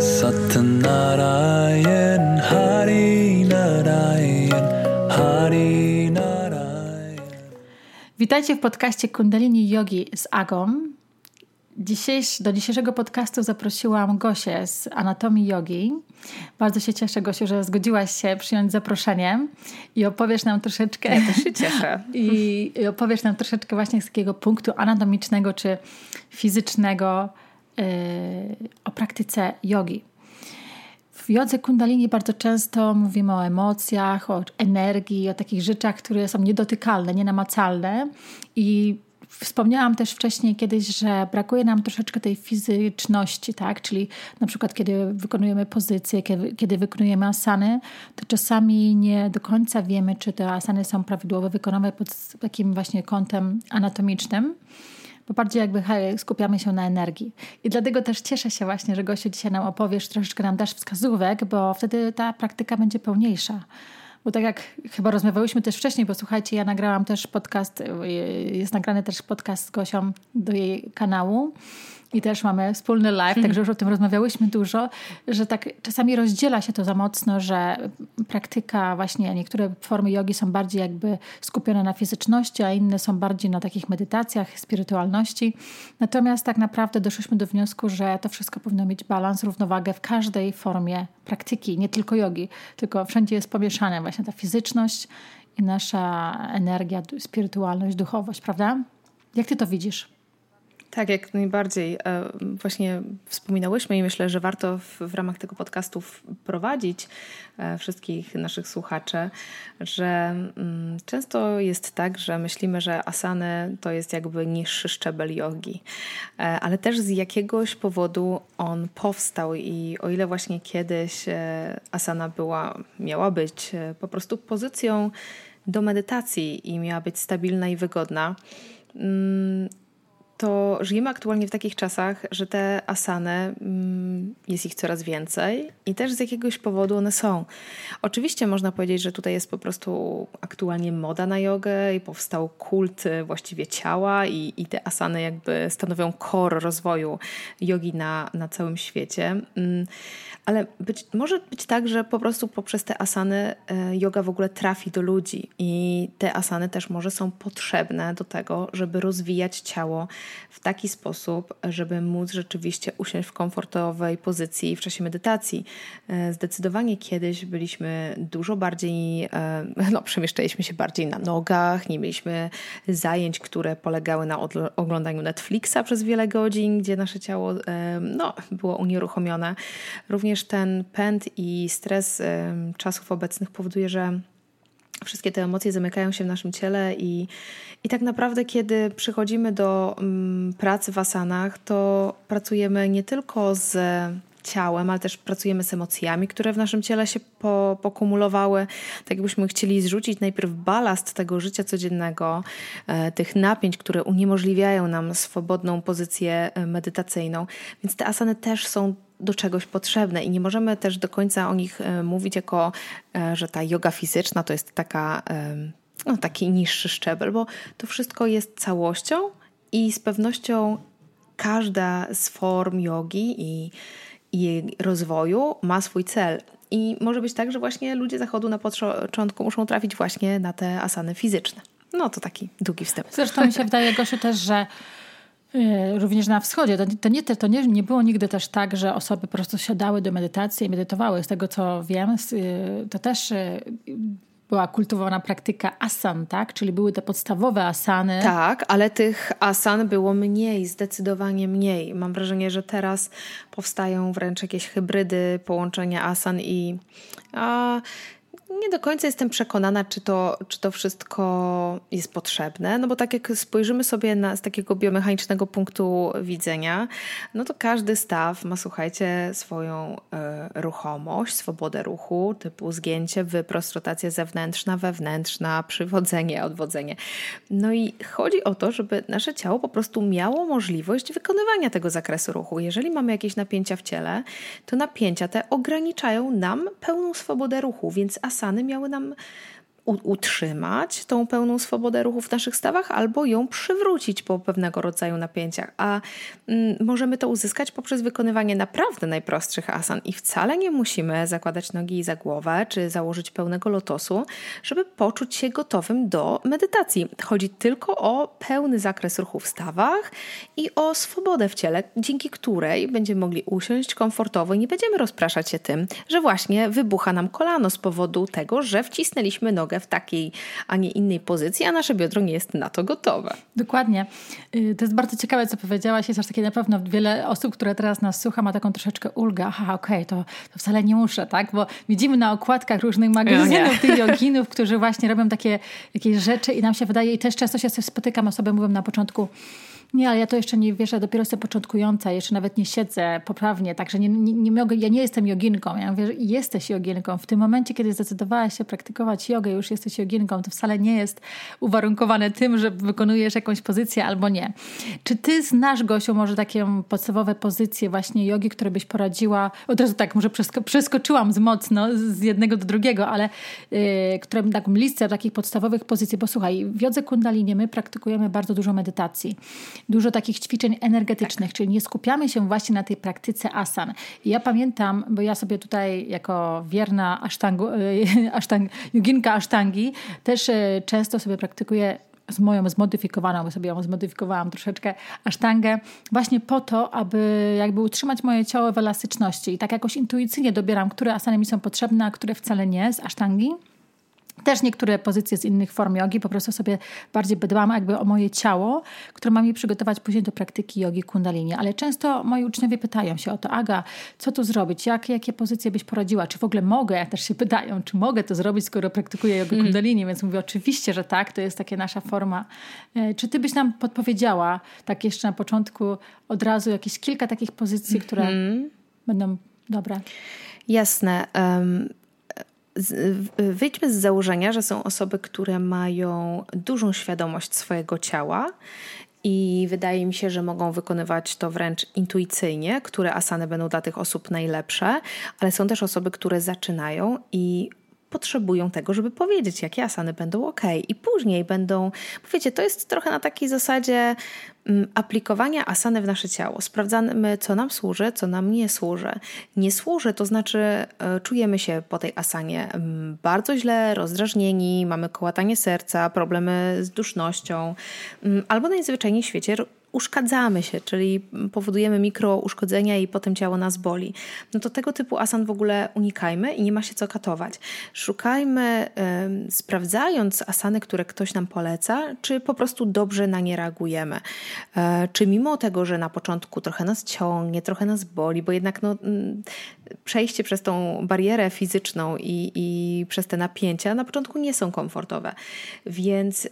Satnarayan Hari Narayan Hari Narayan Witajcie w podcaście Kundalini Yogi z Agą. Dzisiejsz, do dzisiejszego podcastu zaprosiłam Gosię z Anatomii Yogi. Bardzo się cieszę, Gosiu, że zgodziłaś się przyjąć zaproszenie i opowiesz nam troszeczkę. Ja też się cieszę. I, I opowiesz nam troszeczkę właśnie z takiego punktu anatomicznego czy fizycznego o praktyce jogi. W jodze kundalini bardzo często mówimy o emocjach, o energii, o takich rzeczach, które są niedotykalne, nienamacalne i Wspomniałam też wcześniej kiedyś, że brakuje nam troszeczkę tej fizyczności, tak? Czyli na przykład, kiedy wykonujemy pozycje, kiedy wykonujemy asany, to czasami nie do końca wiemy, czy te asany są prawidłowo wykonane pod takim właśnie kątem anatomicznym bo bardziej jakby skupiamy się na energii. I dlatego też cieszę się właśnie, że Gosiu dzisiaj nam opowiesz, troszeczkę nam dasz wskazówek, bo wtedy ta praktyka będzie pełniejsza. Bo tak jak chyba rozmawiałyśmy też wcześniej, bo słuchajcie, ja nagrałam też podcast, jest nagrany też podcast z Gosią do jej kanału i też mamy wspólny live, hmm. także już o tym rozmawiałyśmy dużo, że tak czasami rozdziela się to za mocno, że praktyka właśnie, niektóre formy jogi są bardziej jakby skupione na fizyczności, a inne są bardziej na takich medytacjach, spirytualności. Natomiast tak naprawdę doszliśmy do wniosku, że to wszystko powinno mieć balans, równowagę w każdej formie praktyki, nie tylko jogi, tylko wszędzie jest pomieszane właśnie ta fizyczność i nasza energia, spirytualność, duchowość, prawda? Jak ty to widzisz? Tak, jak najbardziej. E, właśnie wspominałyśmy i myślę, że warto w, w ramach tego podcastu wprowadzić e, wszystkich naszych słuchaczy, że mm, często jest tak, że myślimy, że asany to jest jakby niższy szczebel jogi, e, ale też z jakiegoś powodu on powstał i o ile właśnie kiedyś asana była, miała być po prostu pozycją do medytacji i miała być stabilna i wygodna, mm, to żyjemy aktualnie w takich czasach, że te asany, mm, jest ich coraz więcej i też z jakiegoś powodu one są. Oczywiście można powiedzieć, że tutaj jest po prostu aktualnie moda na jogę i powstał kult y, właściwie ciała i, i te asany jakby stanowią core rozwoju jogi na, na całym świecie. Mm, ale być, może być tak, że po prostu poprzez te asany yoga w ogóle trafi do ludzi i te asany też może są potrzebne do tego, żeby rozwijać ciało w taki sposób, żeby móc rzeczywiście usiąść w komfortowej pozycji w czasie medytacji. E, zdecydowanie kiedyś byliśmy dużo bardziej, e, no, przemieszczaliśmy się bardziej na nogach, nie mieliśmy zajęć, które polegały na oglądaniu Netflixa przez wiele godzin, gdzie nasze ciało e, no, było unieruchomione. Również ten pęd i stres czasów obecnych powoduje, że wszystkie te emocje zamykają się w naszym ciele i, i tak naprawdę, kiedy przychodzimy do um, pracy w asanach, to pracujemy nie tylko z ciałem, ale też pracujemy z emocjami, które w naszym ciele się po, pokumulowały. Tak jakbyśmy chcieli zrzucić najpierw balast tego życia codziennego, e, tych napięć, które uniemożliwiają nam swobodną pozycję e, medytacyjną. Więc te asany też są do czegoś potrzebne i nie możemy też do końca o nich e, mówić jako, e, że ta yoga fizyczna to jest taka, e, no, taki niższy szczebel, bo to wszystko jest całością i z pewnością każda z form jogi i, i rozwoju ma swój cel. I może być tak, że właśnie ludzie zachodu na początku muszą trafić właśnie na te asany fizyczne. No to taki długi wstęp. Zresztą mi się wydaje, Gosiu, też, że również na wschodzie. To, to, nie, to nie, nie było nigdy też tak, że osoby po prostu siadały do medytacji i medytowały. Z tego co wiem, y, to też y, była kultywowana praktyka asan, tak? Czyli były te podstawowe asany. Tak, ale tych asan było mniej, zdecydowanie mniej. Mam wrażenie, że teraz powstają wręcz jakieś hybrydy połączenia asan i a, nie do końca jestem przekonana, czy to, czy to wszystko jest potrzebne, no bo tak jak spojrzymy sobie na, z takiego biomechanicznego punktu widzenia, no to każdy staw ma, słuchajcie, swoją y, ruchomość, swobodę ruchu, typu zgięcie, wyprost, rotacja zewnętrzna, wewnętrzna, przywodzenie, odwodzenie. No i chodzi o to, żeby nasze ciało po prostu miało możliwość wykonywania tego zakresu ruchu. Jeżeli mamy jakieś napięcia w ciele, to napięcia te ograniczają nam pełną swobodę ruchu, więc asany miały nam utrzymać tą pełną swobodę ruchu w naszych stawach, albo ją przywrócić po pewnego rodzaju napięciach. A mm, możemy to uzyskać poprzez wykonywanie naprawdę najprostszych asan i wcale nie musimy zakładać nogi za głowę czy założyć pełnego lotosu, żeby poczuć się gotowym do medytacji. Chodzi tylko o pełny zakres ruchu w stawach i o swobodę w ciele, dzięki której będziemy mogli usiąść komfortowo i nie będziemy rozpraszać się tym, że właśnie wybucha nam kolano z powodu tego, że wcisnęliśmy nogę w takiej, a nie innej pozycji, a nasze biodro nie jest na to gotowe. Dokładnie. Y, to jest bardzo ciekawe, co powiedziałaś. Jest aż takie na pewno wiele osób, które teraz nas słucha, ma taką troszeczkę ulgę. Aha, okej, okay, to, to wcale nie muszę, tak? Bo widzimy na okładkach różnych magazynów tych joginów, którzy właśnie robią takie jakieś rzeczy i nam się wydaje, i też często się spotykam, osoby mówią na początku, nie, ale ja to jeszcze nie wierzę, dopiero jestem początkująca, jeszcze nawet nie siedzę poprawnie, także nie, nie, nie mogę, ja nie jestem joginką. Ja mówię, że jesteś joginką. W tym momencie, kiedy zdecydowałaś się praktykować jogę, już jesteś joginką, to wcale nie jest uwarunkowane tym, że wykonujesz jakąś pozycję albo nie. Czy ty znasz, Gosiu, może takie podstawowe pozycje właśnie jogi, które byś poradziła, od razu tak, może przeskoczyłam z mocno z jednego do drugiego, ale yy, które taką listę takich podstawowych pozycji, bo słuchaj, w jodze kundalini my praktykujemy bardzo dużo medytacji dużo takich ćwiczeń energetycznych, tak. czyli nie skupiamy się właśnie na tej praktyce asan. I ja pamiętam, bo ja sobie tutaj jako wierna asztangu, asztang, joginka asztangi też e, często sobie praktykuję z moją zmodyfikowaną, bo sobie ją zmodyfikowałam troszeczkę, asztangę, właśnie po to, aby jakby utrzymać moje ciało w elastyczności. I tak jakoś intuicyjnie dobieram, które asany mi są potrzebne, a które wcale nie z asztangi. Też niektóre pozycje z innych form jogi, po prostu sobie bardziej dbam jakby o moje ciało, które mam je przygotować później do praktyki jogi kundalini. Ale często moi uczniowie pytają się o to, Aga, co tu zrobić? Jak, jakie pozycje byś poradziła? Czy w ogóle mogę? Też się pytają, czy mogę to zrobić, skoro praktykuję jogę hmm. kundalini? Więc mówię, oczywiście, że tak, to jest taka nasza forma. E, czy ty byś nam podpowiedziała, tak jeszcze na początku, od razu jakieś kilka takich pozycji, które hmm. będą dobre? Jasne. Um wyjdźmy z założenia, że są osoby, które mają dużą świadomość swojego ciała i wydaje mi się, że mogą wykonywać to wręcz intuicyjnie, które asany będą dla tych osób najlepsze, ale są też osoby, które zaczynają i potrzebują tego, żeby powiedzieć, jakie asany będą ok. I później będą, wiecie, to jest trochę na takiej zasadzie mm, aplikowania asany w nasze ciało. Sprawdzamy, co nam służy, co nam nie służy. Nie służy, to znaczy e, czujemy się po tej asanie mm, bardzo źle, rozdrażnieni, mamy kołatanie serca, problemy z dusznością, mm, albo najzwyczajniej w świecie uszkadzamy się, czyli powodujemy mikrouszkodzenia i potem ciało nas boli, no to tego typu asan w ogóle unikajmy i nie ma się co katować. Szukajmy, sprawdzając asany, które ktoś nam poleca, czy po prostu dobrze na nie reagujemy. Yy, czy mimo tego, że na początku trochę nas ciągnie, trochę nas boli, bo jednak no, przejście przez tą barierę fizyczną i, i przez te napięcia na początku nie są komfortowe. Więc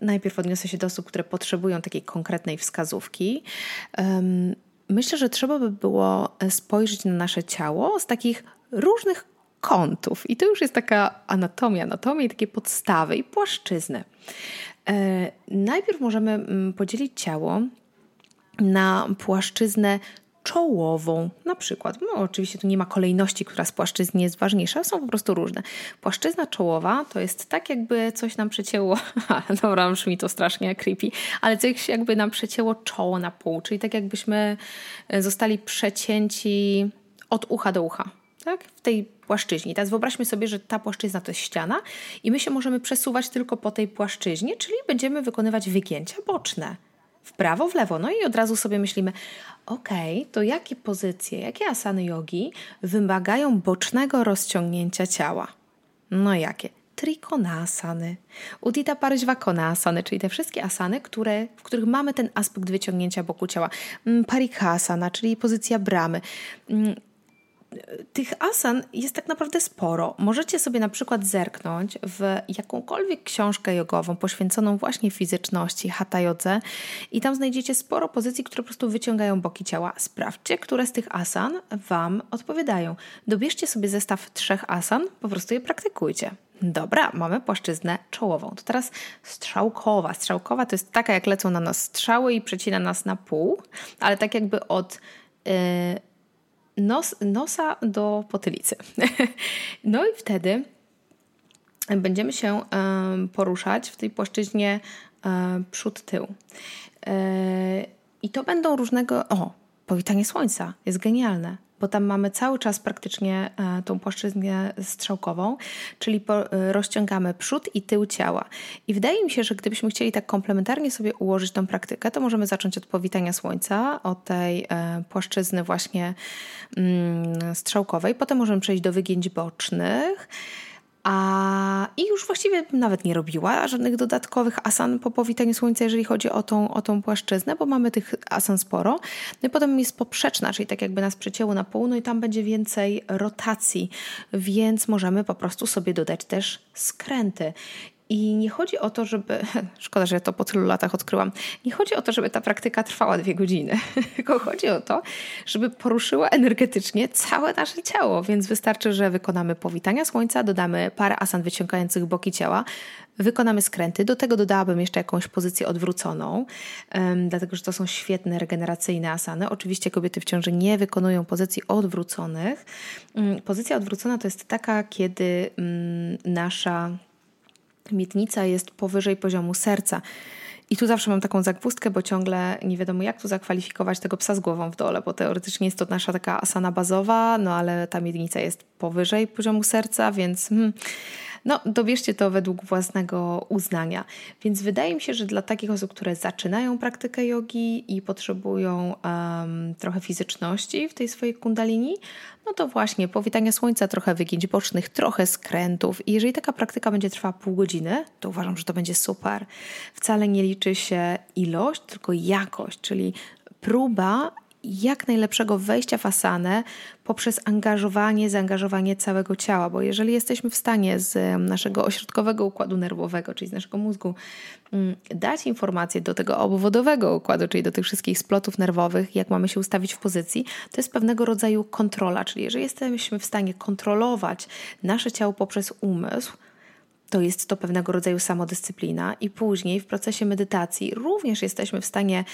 najpierw odniosę się do osób, które potrzebują takiej konkretnej wskazówki. Myślę, że trzeba by było spojrzeć na nasze ciało z takich różnych kątów. I to już jest taka anatomia, anatomia i takie podstawy i płaszczyzny. E, najpierw możemy mm, podzielić ciało na płaszczyznę czołową, na przykład. No, oczywiście tu nie ma kolejności, która z płaszczyzny jest ważniejsza, są po prostu różne. Płaszczyzna czołowa to jest tak, jakby coś nam przecięło, dobra, brzmi to strasznie creepy, ale coś jakby nam przecięło czoło na pół, czyli tak jakbyśmy e, zostali przecięci od ucha do ucha. Tak? W tej płaszczyźnie. Teraz wyobraźmy sobie, że ta płaszczyzna to jest ściana i my się możemy przesuwać tylko po tej płaszczyźnie, czyli będziemy wykonywać wygięcia boczne w prawo, w lewo. No i od razu sobie myślimy, ok, to jakie pozycje, jakie asany jogi wymagają bocznego rozciągnięcia ciała? No jakie? Trikonasany, Udita Parishvakonasany, czyli te wszystkie asany, które, w których mamy ten aspekt wyciągnięcia boku ciała. Mm, Parikasana, czyli pozycja bramy. Tych asan jest tak naprawdę sporo. Możecie sobie na przykład zerknąć w jakąkolwiek książkę jogową poświęconą właśnie fizyczności, hatha jodze i tam znajdziecie sporo pozycji, które po prostu wyciągają boki ciała. Sprawdźcie, które z tych asan Wam odpowiadają. Dobierzcie sobie zestaw trzech asan, po prostu je praktykujcie. Dobra, mamy płaszczyznę czołową. To teraz strzałkowa. Strzałkowa to jest taka, jak lecą na nas strzały i przecina nas na pół, ale tak jakby od yy, nos, nosa do potylicy. no i wtedy będziemy się poruszać w tej płaszczyźnie przód-tył. I to będą różnego. O, powitanie słońca jest genialne bo tam mamy cały czas praktycznie e, tą płaszczyznę strzałkową, czyli e, rozciągamy przód i tył ciała. I wydaje mi się, że gdybyśmy chcieli tak komplementarnie sobie ułożyć tą praktykę, to możemy zacząć od powitania słońca, od tej e, płaszczyzny właśnie mm, strzałkowej, potem możemy przejść do wygięć bocznych. A, I już właściwie nawet nie robiła żadnych dodatkowych asan po powitaniu słońca, jeżeli chodzi o tą, o tą płaszczyznę, bo mamy tych asan sporo. No i potem jest poprzeczna, czyli tak jakby nas przecięło na pół, no i tam będzie więcej rotacji, więc możemy po prostu sobie dodać też skręty. I nie chodzi o to, żeby. Szkoda, że ja to po tylu latach odkryłam. Nie chodzi o to, żeby ta praktyka trwała dwie godziny, tylko chodzi o to, żeby poruszyła energetycznie całe nasze ciało. Więc wystarczy, że wykonamy powitania słońca, dodamy parę asan wyciągających boki ciała, wykonamy skręty. Do tego dodałabym jeszcze jakąś pozycję odwróconą, um, dlatego że to są świetne regeneracyjne asany. Oczywiście kobiety w ciąży nie wykonują pozycji odwróconych. Um, pozycja odwrócona to jest taka, kiedy um, nasza miednica jest powyżej poziomu serca. I tu zawsze mam taką zagwózdkę, bo ciągle nie wiadomo, jak tu zakwalifikować tego psa z głową w dole, bo teoretycznie jest to nasza taka asana bazowa, no ale ta miednica jest powyżej poziomu serca, więc hmm, no, dobierzcie to według własnego uznania. Więc wydaje mi się, że dla takich osób, które zaczynają praktykę jogi i potrzebują um, trochę fizyczności w tej swojej kundalini, no to właśnie powitanie słońca, trochę wygięć bocznych, trochę skrętów. I jeżeli taka praktyka będzie trwała pół godziny, to uważam, że to będzie super. Wcale nie liczy się ilość, tylko jakość, czyli próba jak najlepszego wejścia w asanę poprzez angażowanie, zaangażowanie całego ciała, bo jeżeli jesteśmy w stanie z naszego ośrodkowego układu nerwowego, czyli z naszego mózgu, mm, dać informacje do tego obwodowego układu, czyli do tych wszystkich splotów nerwowych, jak mamy się ustawić w pozycji, to jest pewnego rodzaju kontrola, czyli jeżeli jesteśmy w stanie kontrolować nasze ciało poprzez umysł, to jest to pewnego rodzaju samodyscyplina, i później w procesie medytacji również jesteśmy w stanie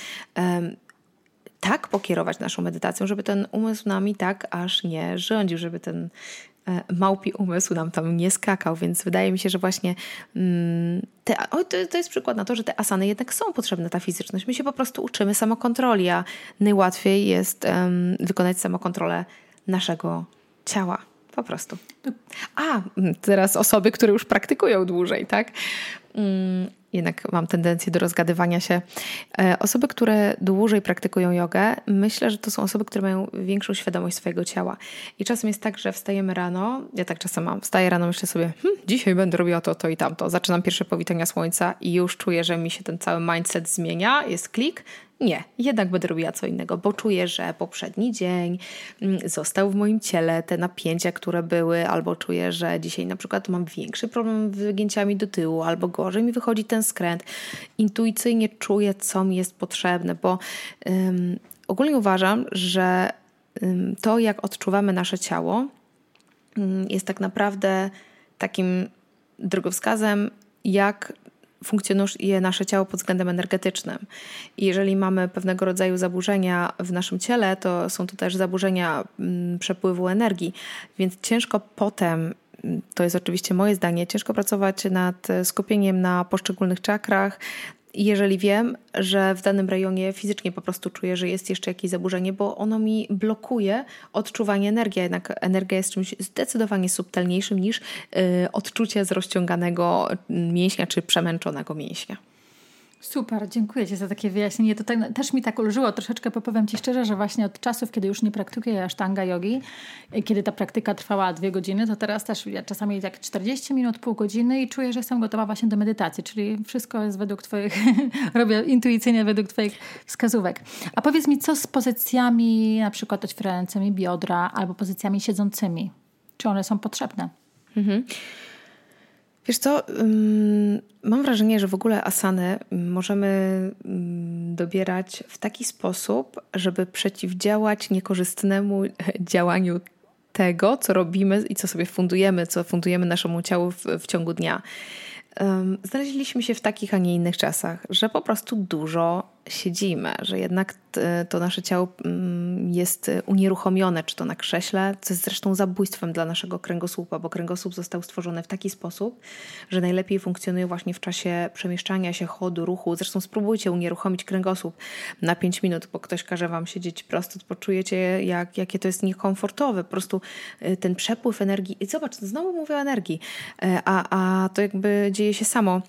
tak pokierować naszą medytacją, żeby ten umysł nami tak aż nie rządził, żeby ten e, małpi umysł nam tam nie skakał, więc wydaje mi się, że właśnie mm, te, to, to jest przykład na to, że te asany jednak są potrzebne, ta fizyczność. My się po prostu uczymy samokontroli, a najłatwiej jest um, wykonać samokontrolę naszego ciała. Po prostu. A, teraz osoby, które już praktykują dłużej, tak? Jednak mam tendencję do rozgadywania się. E, osoby, które dłużej praktykują jogę, myślę, że to są osoby, które mają większą świadomość swojego ciała. I czasem jest tak, że wstajemy rano, ja tak czasem mam, wstaję rano, myślę sobie, hm, dzisiaj będę robiła to, to i tamto. Zaczynam pierwsze powitania słońca i już czuję, że mi się ten cały mindset zmienia, jest klik, nie, jednak będę robiła co innego, bo czuję, że poprzedni dzień mm, został w moim ciele, te napięcia, które były, albo czuję, że dzisiaj na przykład mam większy problem z wygięciami do tyłu, albo gorzej mi wychodzi ten skręt. Intuicyjnie czuję, co mi jest potrzebne, bo um, ogólnie uważam, że um, to, jak odczuwamy nasze ciało, um, jest tak naprawdę takim drogowskazem, jak funkcjonuje nasze ciało pod względem energetycznym. I jeżeli mamy pewnego rodzaju zaburzenia w naszym ciele, to są to też zaburzenia przepływu energii, więc ciężko potem to jest oczywiście moje zdanie, ciężko pracować nad skupieniem na poszczególnych czakrach, jeżeli wiem, że w danym rejonie fizycznie po prostu czuję, że jest jeszcze jakieś zaburzenie, bo ono mi blokuje odczuwanie energii, jednak energia jest czymś zdecydowanie subtelniejszym niż yy, odczucie zrozciąganego mięśnia czy przemęczonego mięśnia. Super, dziękuję Ci za takie wyjaśnienie. To tak, też mi tak ulżyło troszeczkę, bo powiem Ci szczerze, że właśnie od czasów, kiedy już nie praktykuję asztanga jogi, kiedy ta praktyka trwała dwie godziny, to teraz też ja czasami jak 40 minut, pół godziny i czuję, że jestem gotowa właśnie do medytacji, czyli wszystko jest według Twoich, robię intuicyjnie według Twoich wskazówek. A powiedz mi, co z pozycjami na przykład otwierającymi biodra albo pozycjami siedzącymi? Czy one są potrzebne? Mhm. Wiesz co, mam wrażenie, że w ogóle asany możemy dobierać w taki sposób, żeby przeciwdziałać niekorzystnemu działaniu tego, co robimy i co sobie fundujemy, co fundujemy naszemu ciału w, w ciągu dnia. Znaleźliśmy się w takich, a nie innych czasach, że po prostu dużo siedzimy, że jednak to nasze ciało jest unieruchomione, czy to na krześle, co jest zresztą zabójstwem dla naszego kręgosłupa, bo kręgosłup został stworzony w taki sposób, że najlepiej funkcjonuje właśnie w czasie przemieszczania się, chodu, ruchu. Zresztą spróbujcie unieruchomić kręgosłup na 5 minut, bo ktoś każe wam siedzieć prosto, poczujecie, jak, jakie to jest niekomfortowe. Po prostu y, ten przepływ energii. I zobacz, znowu mówię o energii, e, a, a to jakby dzieje się samo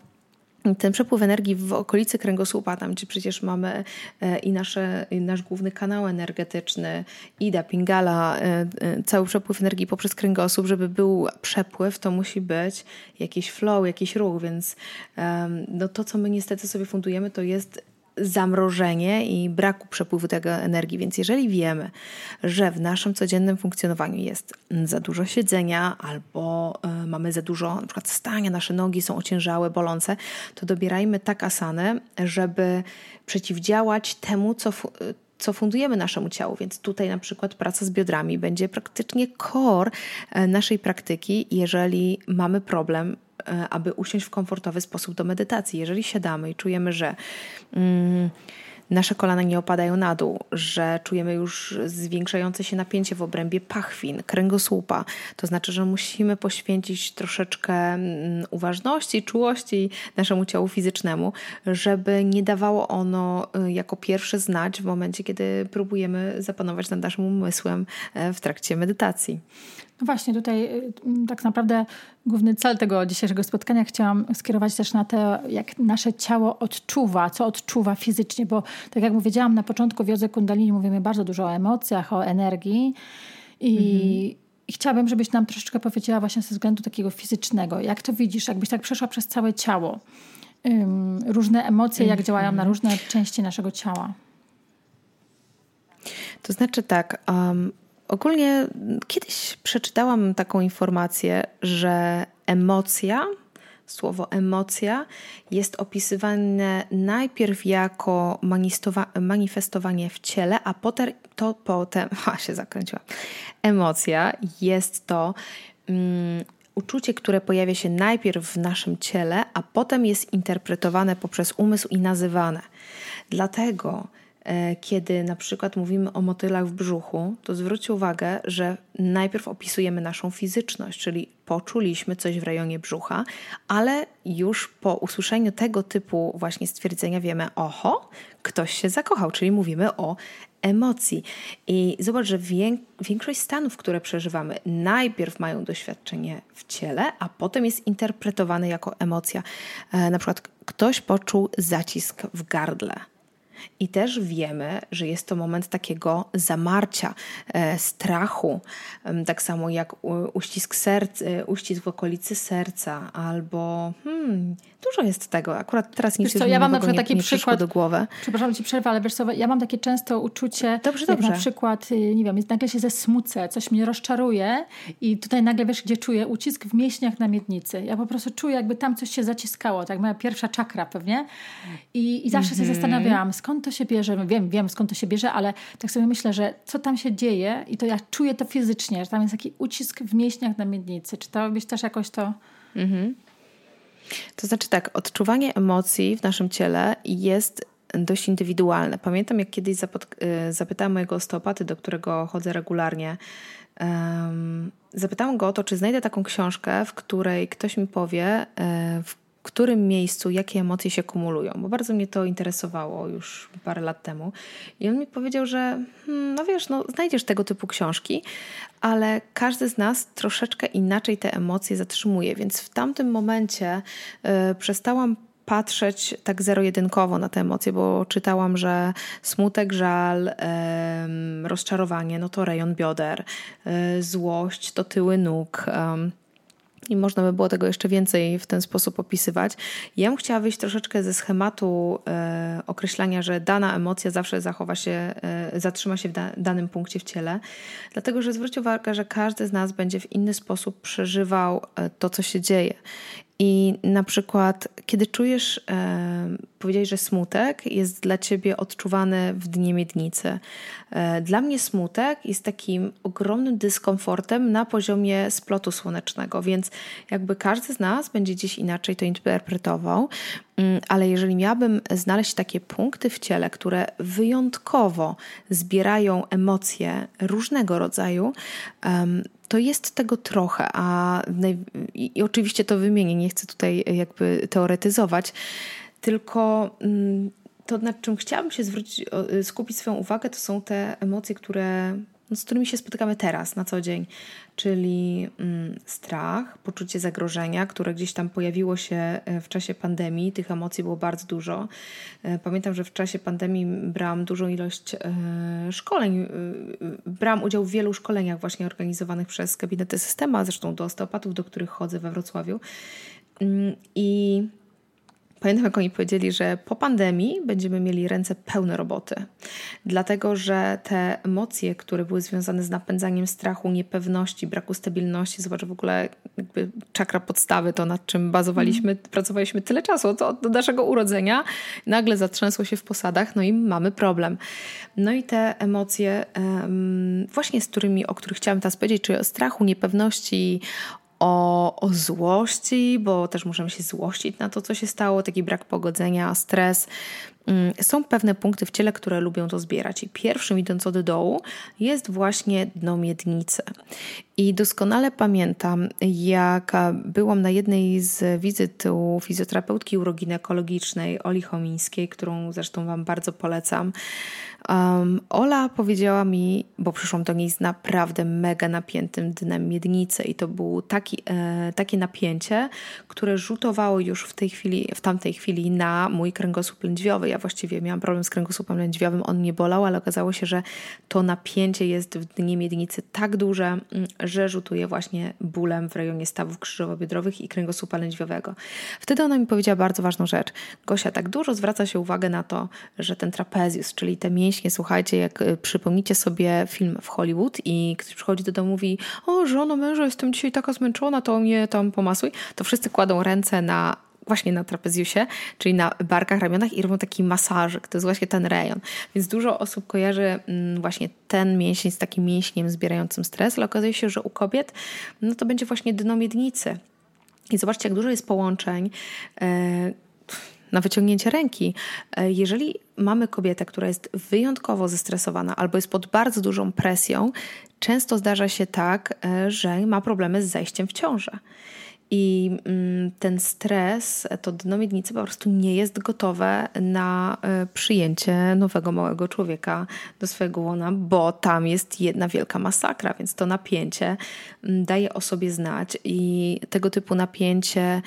ten przepływ energii w okolicy kręgosłupa, tam gdzie przecież mamy e, i, nasze, i nasz główny kanał energetyczny, Ida, Pingala, e, cały przepływ energii poprzez kręgosłup, żeby był przepływ, to musi być jakiś flow, jakiś ruch, więc no to, co my niestety sobie fundujemy, to jest zamrożenie i braku przepływu tego energii. Więc jeżeli wiemy, że w naszym codziennym funkcjonowaniu jest za dużo siedzenia albo y, mamy za dużo na przykład stania, nasze nogi są ociężałe, bolące, to dobierajmy tak asanę, żeby przeciwdziałać temu, co co fundujemy naszemu ciału, więc tutaj na przykład praca z biodrami będzie praktycznie core e, naszej praktyki, jeżeli mamy problem E, aby usiąść w komfortowy sposób do medytacji. Jeżeli siadamy i czujemy, że mm, nasze kolana nie opadają na dół, że czujemy już zwiększające się napięcie w obrębie pachwin, kręgosłupa, to znaczy, że musimy poświęcić troszeczkę mm, uważności, czułości naszemu ciału fizycznemu, żeby nie dawało ono y, jako pierwsze znać w momencie, kiedy próbujemy zapanować nad naszym umysłem e, w trakcie medytacji. No właśnie, tutaj y, tak naprawdę główny cel tego dzisiejszego spotkania chciałam skierować też na to, jak nasze ciało odczuwa, co odczuwa fizycznie, bo tak jak powiedziałam na początku w Jodze Kundalini mówimy bardzo dużo o emocjach, o energii i, mhm. I chciałabym, żebyś nam troszeczkę powiedziała właśnie ze względu takiego fizycznego. Jak to widzisz? Jakbyś tak przeszła przez całe ciało. Różne emocje, jak działają na różne części naszego ciała. To znaczy tak, um, Ogólnie kiedyś przeczytałam taką informację, że emocja, słowo emocja, jest opisywane najpierw jako manifestowanie w ciele, a potem to potem, a się zakręciła. Emocja jest to um, uczucie, które pojawia się najpierw w naszym ciele, a potem jest interpretowane poprzez umysł i nazywane. Dlatego kiedy na przykład mówimy o motylach w brzuchu, to zwróćcie uwagę, że najpierw opisujemy naszą fizyczność, czyli poczuliśmy coś w rejonie brzucha, ale już po usłyszeniu tego typu właśnie stwierdzenia wiemy, oho, ktoś się zakochał, czyli mówimy o emocji. I zobacz, że większość stanów, które przeżywamy, najpierw mają doświadczenie w ciele, a potem jest interpretowane jako emocja. E, na przykład ktoś poczuł zacisk w gardle i też wiemy, że jest to moment takiego zamarcia, e, strachu, tak samo jak uścisk, serc, e, uścisk w okolicy serca, albo hmm, dużo jest tego. Akurat teraz nic co, ja mam na przykład taki nie przykład, do głowy. Przepraszam ci przerwę, ale wiesz co, ja mam takie często uczucie, dobrze, dobrze. na przykład, y, nie wiem, nagle się zesmucę, coś mnie rozczaruje i tutaj nagle wiesz, gdzie czuję ucisk w mięśniach na miednicy. Ja po prostu czuję, jakby tam coś się zaciskało, tak moja pierwsza czakra pewnie. I, i zawsze mm -hmm. się mhm. zastanawiałam, skąd to się bierze. Wiem, wiem skąd to się bierze, ale tak sobie myślę, że co tam się dzieje i to ja czuję to fizycznie, że tam jest taki ucisk w mięśniach na miednicy. Czy to byś też jakoś to... Mm to znaczy tak, odczuwanie emocji w naszym ciele jest dość indywidualne. Pamiętam, jak kiedyś y, zapytałam mojego osteopaty, do którego chodzę regularnie, um, zapytałam go o to, czy znajdę taką książkę, w której ktoś mi powie, e, w którym miejscu jakie emocje się kumulują, bo bardzo mnie to interesowało już parę lat temu. I on mi powiedział, że hmm, no wiesz, no, znajdziesz tego typu książki, ale każdy z nas troszeczkę inaczej te emocje zatrzymuje, więc w tamtym momencie y, przestałam patrzeć tak zero-jedynkowo na te emocje, bo czytałam, że smutek, żal, rozczarowanie, no to rejon bioder, y, złość to tyły nóg, i można by było tego jeszcze więcej w ten sposób opisywać. Ja bym chciała wyjść troszeczkę ze schematu e, określania, że dana emocja zawsze zachowa się, e, zatrzyma się w da, danym punkcie w ciele, dlatego że zwróć uwagę, że każdy z nas będzie w inny sposób przeżywał e, to, co się dzieje. I na przykład, kiedy czujesz, e, powiedziałeś, że smutek jest dla ciebie odczuwany w dnie miednicy. E, dla mnie smutek jest takim ogromnym dyskomfortem na poziomie splotu słonecznego, więc jakby każdy z nas będzie gdzieś inaczej to interpretował. Mm, ale jeżeli miałabym znaleźć takie punkty w ciele, które wyjątkowo zbierają emocje różnego rodzaju, to jest tego trochę, a i oczywiście to wymienię, nie chcę tutaj jakby teoretyzować, tylko mm, to, nad czym chciałabym się zwrócić, skupić swoją uwagę, to są te emocje, które z którymi się spotykamy teraz, na co dzień, czyli mm, strach, poczucie zagrożenia, które gdzieś tam pojawiło się e, w czasie pandemii. Tych emocji było bardzo dużo. E, pamiętam, że w czasie pandemii brałam dużą ilość e, szkoleń. Brałam udział w wielu szkoleniach właśnie organizowanych przez gabinety systema, zresztą do osteopatów, do których chodzę we Wrocławiu. Mm, I Pamiętam, jak oni powiedzieli, że po pandemii będziemy mieli ręce pełne roboty, dlatego że te emocje, które były związane z napędzaniem strachu, niepewności, braku stabilności, zobacz w ogóle jakby czakra podstawy, to nad czym bazowaliśmy, mm. pracowaliśmy tyle czasu, od, od naszego urodzenia, nagle zatrzęsło się w posadach, no i mamy problem. No i te emocje, um, właśnie z którymi, o których chciałam teraz powiedzieć, czyli o strachu, niepewności, o, o złości, bo też możemy się złościć na to, co się stało, taki brak pogodzenia, stres. Mm, są pewne punkty w ciele, które lubią to zbierać. I pierwszym, idąc od dołu, jest właśnie dno miednicy. I doskonale pamiętam, jak byłam na jednej z wizyt u fizjoterapeutki uroginekologicznej Oli Chomińskiej, którą zresztą Wam bardzo polecam. Um, Ola powiedziała mi, bo przyszłam do niej z naprawdę mega napiętym dnem miednicy i to było taki, e, takie napięcie, które rzutowało już w tej chwili, w tamtej chwili na mój kręgosłup lędźwiowy. Ja właściwie miałam problem z kręgosłupem lędźwiowym, on nie bolał, ale okazało się, że to napięcie jest w dnie miednicy tak duże, mm, że rzutuje właśnie bólem w rejonie stawów krzyżowo-biodrowych i kręgosłupa lędźwiowego. Wtedy ona mi powiedziała bardzo ważną rzecz. Gosia, tak dużo zwraca się uwagę na to, że ten trapezjus, czyli te mięśnie. Słuchajcie, jak y, przypomnicie sobie film w Hollywood i ktoś przychodzi do domu i mówi, o żono, męża, jestem dzisiaj taka zmęczona, to mnie tam pomasuj, to wszyscy kładą ręce na właśnie na trapezjusie, czyli na barkach, ramionach i robią taki masażyk. To jest właśnie ten rejon. Więc dużo osób kojarzy mm, właśnie ten mięsień z takim mięśniem zbierającym stres, ale okazuje się, że u kobiet no to będzie właśnie dno miednicy. I zobaczcie, jak dużo jest połączeń, e, na wyciągnięcie ręki. E, jeżeli mamy kobietę, która jest wyjątkowo zestresowana albo jest pod bardzo dużą presją, często zdarza się tak, e, że ma problemy z zejściem w ciążę. I mm, ten stres, to dno miednicy po prostu nie jest gotowe na e, przyjęcie nowego małego człowieka do swojego łona, bo tam jest jedna wielka masakra, więc to napięcie mm, daje o sobie znać. I tego typu napięcie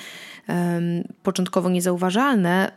początkowo niezauważalne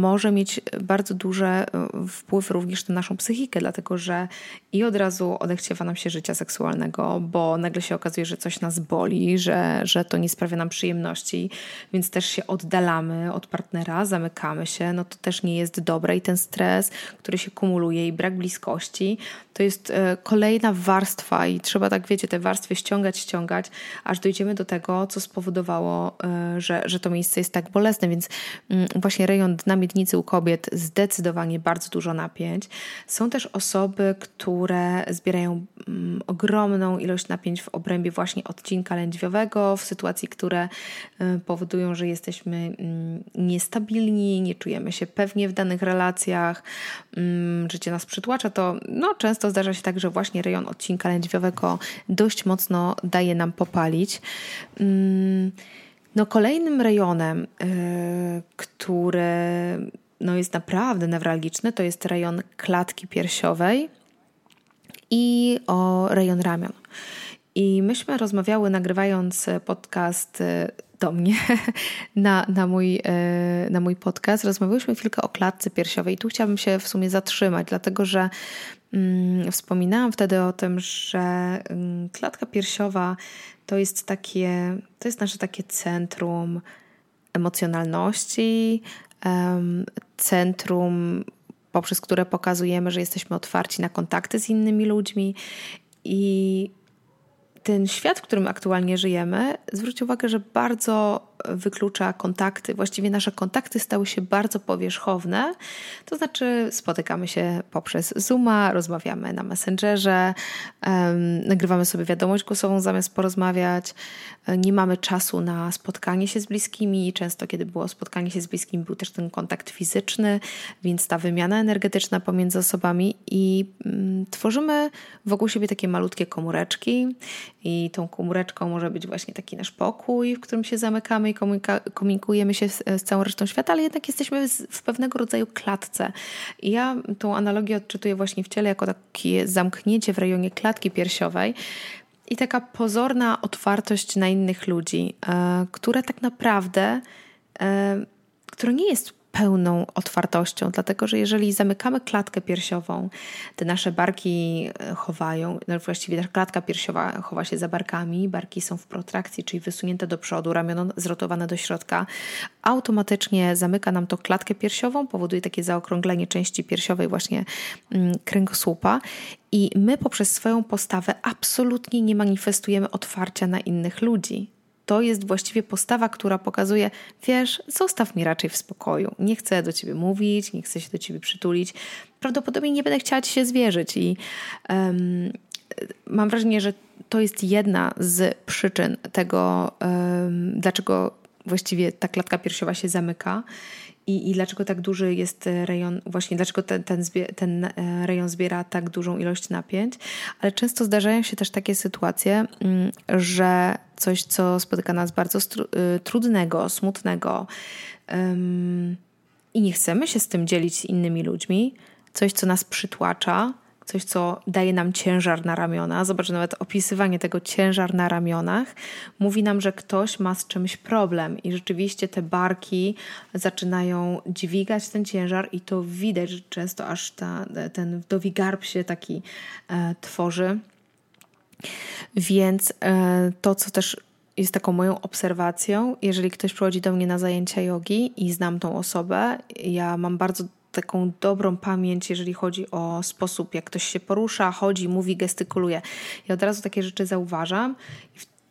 może mieć bardzo duży e, wpływ również na naszą psychikę, dlatego że i od razu odechciewa nam się życia seksualnego, bo nagle się okazuje, że coś nas boli, że, że to nie sprawia nam przyjemności, więc też się oddalamy od partnera, zamykamy się, no to też nie jest dobre i ten stres, który się kumuluje i brak bliskości, to jest e, kolejna warstwa i trzeba tak, wiecie, te warstwy ściągać, ściągać, aż dojdziemy do tego, co spowodowało, e, że, że to miejsce jest tak bolesne, więc mm, właśnie rejon dna miednicy u kobiet zdecydowanie bardzo dużo napięć. Są też osoby, które zbierają mm, ogromną ilość napięć w obrębie właśnie odcinka lędźwiowego, w sytuacji, które e, powodują, że jesteśmy mm, niestabilni, nie czujemy się pewnie w danych relacjach, życie nas przytłacza, to no, często zdarza się tak, że właśnie rejon odcinka lędźwiowego dość mocno daje nam popalić. Mm, no kolejnym rejonem, yy, który no jest naprawdę newralgiczny, to jest rejon klatki piersiowej i o rejon ramion. I myśmy rozmawiały, nagrywając podcast y, do mnie na, na, mój, y, na mój podcast. Rozmawialiśmy chwilkę o klatce piersiowej. I tu chciałabym się w sumie zatrzymać, dlatego że mm, wspominałam wtedy o tym, że mm, klatka piersiowa to jest takie, to jest nasze takie centrum emocjonalności, centrum, poprzez które pokazujemy, że jesteśmy otwarci na kontakty z innymi ludźmi i ten świat, w którym aktualnie żyjemy, zwróć uwagę, że bardzo wyklucza kontakty. Właściwie nasze kontakty stały się bardzo powierzchowne, to znaczy spotykamy się poprzez Zooma, rozmawiamy na Messengerze, um, nagrywamy sobie wiadomość głosową zamiast porozmawiać, e, nie mamy czasu na spotkanie się z bliskimi. Często, kiedy było spotkanie się z bliskimi, był też ten kontakt fizyczny, więc ta wymiana energetyczna pomiędzy osobami i mm, tworzymy wokół siebie takie malutkie komóreczki i tą komóreczką może być właśnie taki nasz pokój, w którym się zamykamy i komunikujemy się z, z, całą resztą świata, ale jednak jesteśmy w pewnego rodzaju klatce. I ja tą analogię odczytuję właśnie w ciele jako takie zamknięcie w rejonie klatki piersiowej, i taka pozorna otwartość na innych ludzi, e, która tak naprawdę, e, która nie jest pełną otwartością, dlatego że jeżeli zamykamy klatkę piersiową, te nasze barki e, chowają, no właściwie ta klatka piersiowa chowa się za barkami, barki są w protrakcji, czyli wysunięte do przodu, ramiona zrotowane do środka, automatycznie zamyka nam to klatkę piersiową, powoduje takie zaokrąglenie części piersiowej właśnie mm, kręgosłupa i my poprzez swoją postawę absolutnie nie manifestujemy otwarcia na innych ludzi to jest właściwie postawa, która pokazuje, wiesz, zostaw mnie raczej w spokoju. Nie chcę do ciebie mówić, nie chcę się do ciebie przytulić. Prawdopodobnie nie będę chciała ci się zwierzyć i um, mam wrażenie, że to jest jedna z przyczyn tego, um, dlaczego właściwie ta klatka piersiowa się zamyka i, i dlaczego tak duży jest rejon, właśnie dlaczego ten, ten, ten e, rejon zbiera tak dużą ilość napięć, ale często zdarzają się też takie sytuacje, mm, że coś, co spotyka nas bardzo y, trudnego, smutnego i nie chcemy się z tym dzielić z innymi ludźmi, coś, co nas przytłacza, coś, co daje nam ciężar na ramiona. Zobacz, nawet opisywanie tego ciężar na ramionach mówi nam, że ktoś ma z czymś problem i rzeczywiście te barki zaczynają dźwigać ten ciężar i to widać, że często aż ta, ten wdowi garb się taki e, tworzy. Więc e, to, co też jest taką moją obserwacją, jeżeli ktoś przychodzi do mnie na zajęcia jogi i znam tą osobę, ja mam bardzo taką dobrą pamięć, jeżeli chodzi o sposób, jak ktoś się porusza, chodzi, mówi, gestykuluje. Ja od razu takie rzeczy zauważam.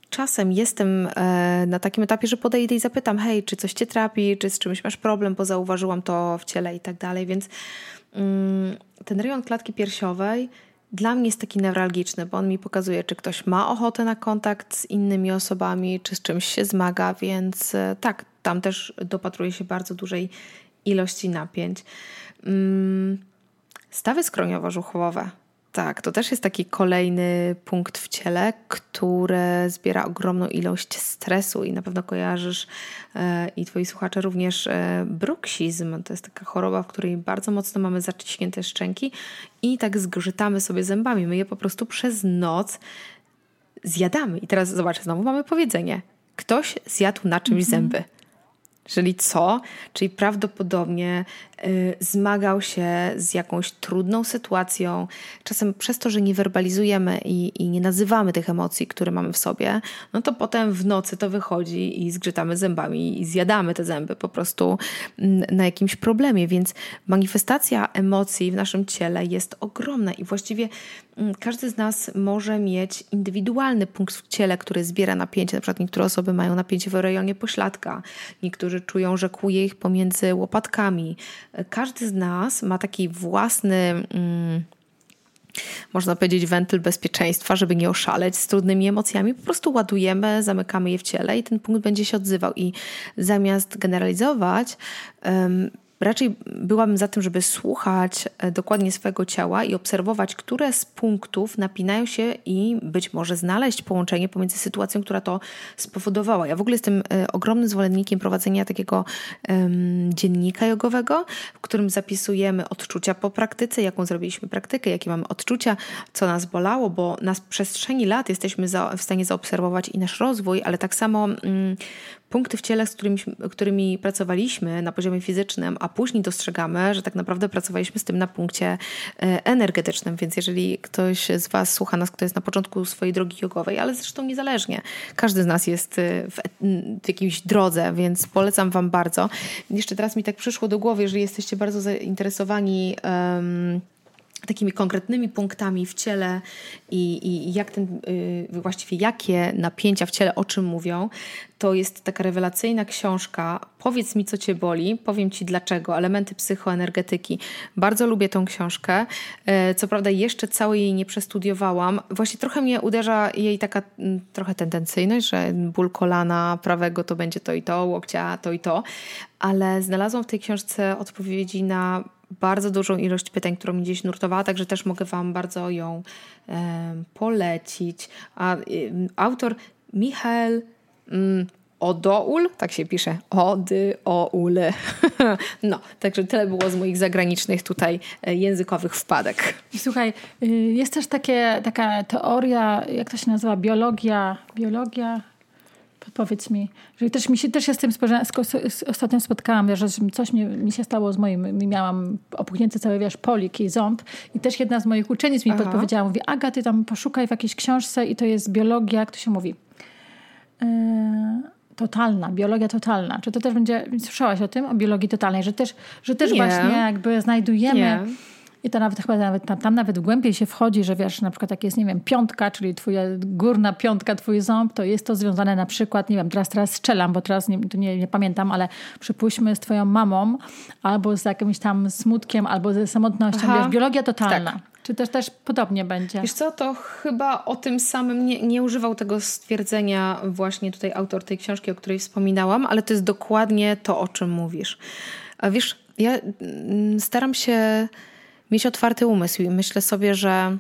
Czasem jestem e, na takim etapie, że podejdę i zapytam, hej, czy coś cię trapi, czy z czymś masz problem, bo zauważyłam to w ciele i tak dalej, więc mm, ten rejon klatki piersiowej dla mnie jest taki newralgiczny, bo on mi pokazuje, czy ktoś ma ochotę na kontakt z innymi osobami, czy z czymś się zmaga, więc e, tak, tam też dopatruję się bardzo dużej ilości napięć. Mm, stawy skroniowo-żuchwowe. Tak, to też jest taki kolejny punkt w ciele, który zbiera ogromną ilość stresu i na pewno kojarzysz e, i twoi słuchacze również e, bruksizm. To jest taka choroba, w której bardzo mocno mamy zaciśnięte szczęki i tak zgrzytamy sobie zębami. My je po prostu przez noc zjadamy. I teraz zobacz, znowu mamy powiedzenie. Ktoś zjadł na czymś mhm. zęby. Czyli co? Czyli prawdopodobnie y, zmagał się z jakąś trudną sytuacją. Czasem przez to, że nie werbalizujemy i, i, nie nazywamy tych emocji, które mamy w sobie, no to potem w nocy to wychodzi i zgrzytamy zębami i zjadamy te zęby po prostu mm, na jakimś problemie. Więc manifestacja emocji w naszym ciele jest ogromna i właściwie mm, każdy z nas może mieć indywidualny punkt w ciele, który zbiera napięcie. Na przykład niektóre osoby mają napięcie w rejonie pośladka, niektórzy czują, że kłuje ich pomiędzy łopatkami. Każdy z nas ma taki własny. Mm, można powiedzieć, wentyl bezpieczeństwa, żeby nie oszaleć z trudnymi emocjami. Po prostu ładujemy, zamykamy je w ciele i ten punkt będzie się odzywał. I zamiast generalizować, raczej byłabym za tym, żeby słuchać e, dokładnie swojego ciała i obserwować, które z punktów napinają się i być może znaleźć połączenie pomiędzy sytuacją, która to spowodowała. Ja w ogóle jestem e, ogromnym zwolennikiem prowadzenia takiego um, dziennika jogowego, w którym zapisujemy odczucia po praktyce, jaką zrobiliśmy praktykę, jakie mamy odczucia, co nas bolało, bo na przestrzeni lat jesteśmy za, w stanie zaobserwować i nasz rozwój, ale tak samo um, punkty w ciele, z którymi, którymi pracowaliśmy na poziomie fizycznym, a później dostrzegamy, że tak naprawdę pracowaliśmy z tym na punkcie e, energetycznym. Więc jeżeli ktoś z Was słucha nas, kto jest na początku swojej drogi jogowej, ale zresztą niezależnie, każdy z nas jest e, w, w jakiejś drodze, więc polecam Wam bardzo. Jeszcze teraz mi tak przyszło do głowy, jeżeli jesteście bardzo zainteresowani. Um, takimi konkretnymi punktami w ciele i, i jak ten, yy, właściwie jakie napięcia w ciele o czym mówią, to jest taka rewelacyjna książka. Powiedz mi, co cię boli, powiem ci dlaczego. Elementy psychoenergetyki. Bardzo lubię tą książkę. Yy, co prawda, jeszcze całej jej nie przestudiowałam. Właśnie trochę mnie uderza jej taka yy, trochę tendencyjność, że ból kolana prawego to będzie to i to, łokcia to i to, ale znalazłam w tej książce odpowiedzi na bardzo dużą ilość pytań, którą mi gdzieś nurtowała, także też mogę Wam bardzo ją polecić. A autor Michael mm, Odoul, tak się pisze, Ody, Oul. no, także tyle było z moich zagranicznych tutaj e, językowych wpadek. Słuchaj, y, jest też takie, taka teoria, jak to się nazywa, biologia, biologia, Powiedz mi, że też mi się też się z tym ostatnio spotkałam, że coś mi, mi się stało z moim, miałam opuchnięty cały, wiesz, polik i ząb i też jedna z moich uczennic mi Aha. podpowiedziała, mówi, Aga, ty tam poszukaj w jakiejś książce i to jest biologia, jak to się mówi? Yy, totalna, biologia totalna. Czy to też będzie, słyszałaś o tym, o biologii totalnej, że też, że też właśnie jakby znajdujemy... Nie i to nawet chyba nawet, tam, tam nawet głębiej się wchodzi, że wiesz, na przykład jak jest, nie wiem, piątka, czyli twoja górna piątka, twój ząb, to jest to związane na przykład, nie wiem, teraz, teraz strzelam, bo teraz nie, nie, nie pamiętam, ale przypuśćmy z twoją mamą, albo z jakimś tam smutkiem, albo ze samotnością, Aha. wiesz, biologia totalna. Tak. Czy też też podobnie będzie? Wiesz co, to chyba o tym samym nie, nie używał tego stwierdzenia właśnie tutaj autor tej książki, o której wspominałam, ale to jest dokładnie to, o czym mówisz. A wiesz, ja mm, staram się mieć otwarty umysł i myślę sobie, że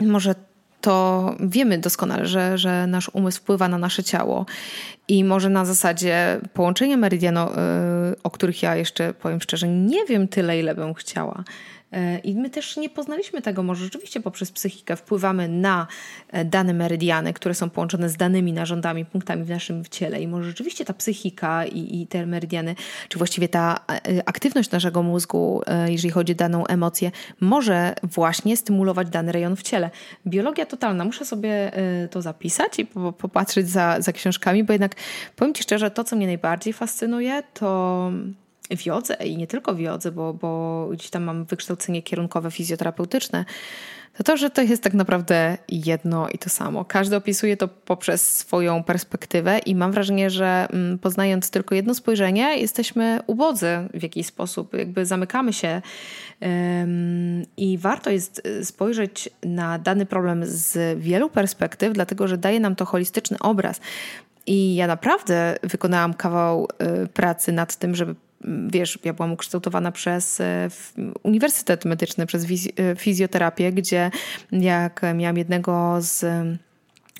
może to wiemy doskonale, że, że nasz umysł wpływa na nasze ciało i może na zasadzie połączenia meridiano, y, o których ja jeszcze powiem szczerze, nie wiem tyle, ile bym chciała. E, I my też nie poznaliśmy tego, może rzeczywiście poprzez psychikę wpływamy na e, dane meridiany, które są połączone z danymi narządami, punktami w naszym ciele. I może rzeczywiście ta psychika i, i te meridiany, czy właściwie ta e, aktywność naszego mózgu, jeżeli chodzi o daną emocję, może właśnie stymulować dany rejon w ciele. Biologia totalna, muszę sobie to zapisać i popatrzeć za, za książkami, bo jednak powiem Ci szczerze, to co mnie najbardziej fascynuje, to w jodze i nie tylko w jodze, bo, bo gdzieś tam mam wykształcenie kierunkowe fizjoterapeutyczne, to to, że to jest tak naprawdę jedno i to samo. Każdy opisuje to poprzez swoją perspektywę i mam wrażenie, że mm, poznając tylko jedno spojrzenie, jesteśmy ubodzy w jakiś sposób, jakby zamykamy się i warto jest y, spojrzeć na dany problem z wielu perspektyw, dlatego że daje nam to holistyczny obraz. I ja naprawdę wykonałam kawał y, pracy nad tym, żeby wiesz, ja byłam ukształtowana przez e, Uniwersytet Medyczny, przez e, fizjoterapię, gdzie jak miałam jednego z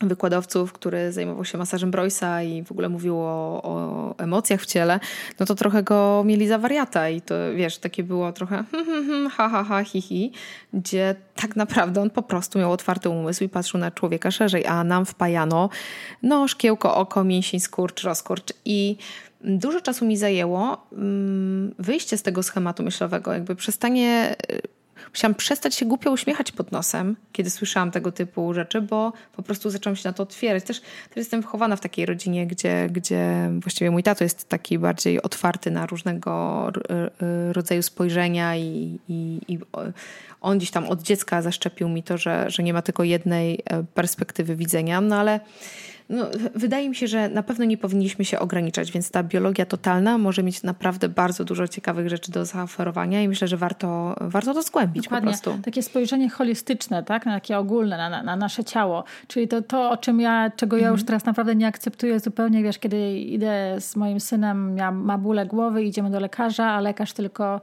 wykładowców, który zajmował się masażem Broysa i w ogóle mówił o, o, emocjach w ciele, no to trochę go mieli za wariata i to wiesz, takie było trochę hmm, hmm, hmm, ha, ha, ha, hi, hi, gdzie tak naprawdę on po prostu miał otwarty umysł i patrzył na człowieka szerzej, a nam wpajano no szkiełko, oko, mięsień, skurcz, rozkurcz i dużo czasu mi zajęło mm, wyjście z tego schematu myślowego, jakby przestanie. Y, musiałam przestać się głupio uśmiechać pod nosem, kiedy słyszałam tego typu rzeczy, bo po prostu zaczęłam się na to otwierać. Też, też jestem wychowana w takiej rodzinie, gdzie, gdzie właściwie mój tato jest taki bardziej otwarty na różnego y, rodzaju spojrzenia i, i, i on gdzieś tam od dziecka zaszczepił mi to, że, że nie ma tylko jednej e, perspektywy widzenia, no ale no, wydaje mi się, że na pewno nie powinniśmy się ograniczać, więc ta biologia totalna może mieć naprawdę bardzo dużo ciekawych rzeczy do zaoferowania i myślę, że warto, warto to zgłębić Dokładnie. po prostu. Takie spojrzenie holistyczne, tak? na takie ogólne, na, na nasze ciało. Czyli to, to o czym ja, czego ja już mhm. teraz naprawdę nie akceptuję zupełnie, wiesz, kiedy idę z moim synem, ja, ma bóle głowy, idziemy do lekarza, a lekarz tylko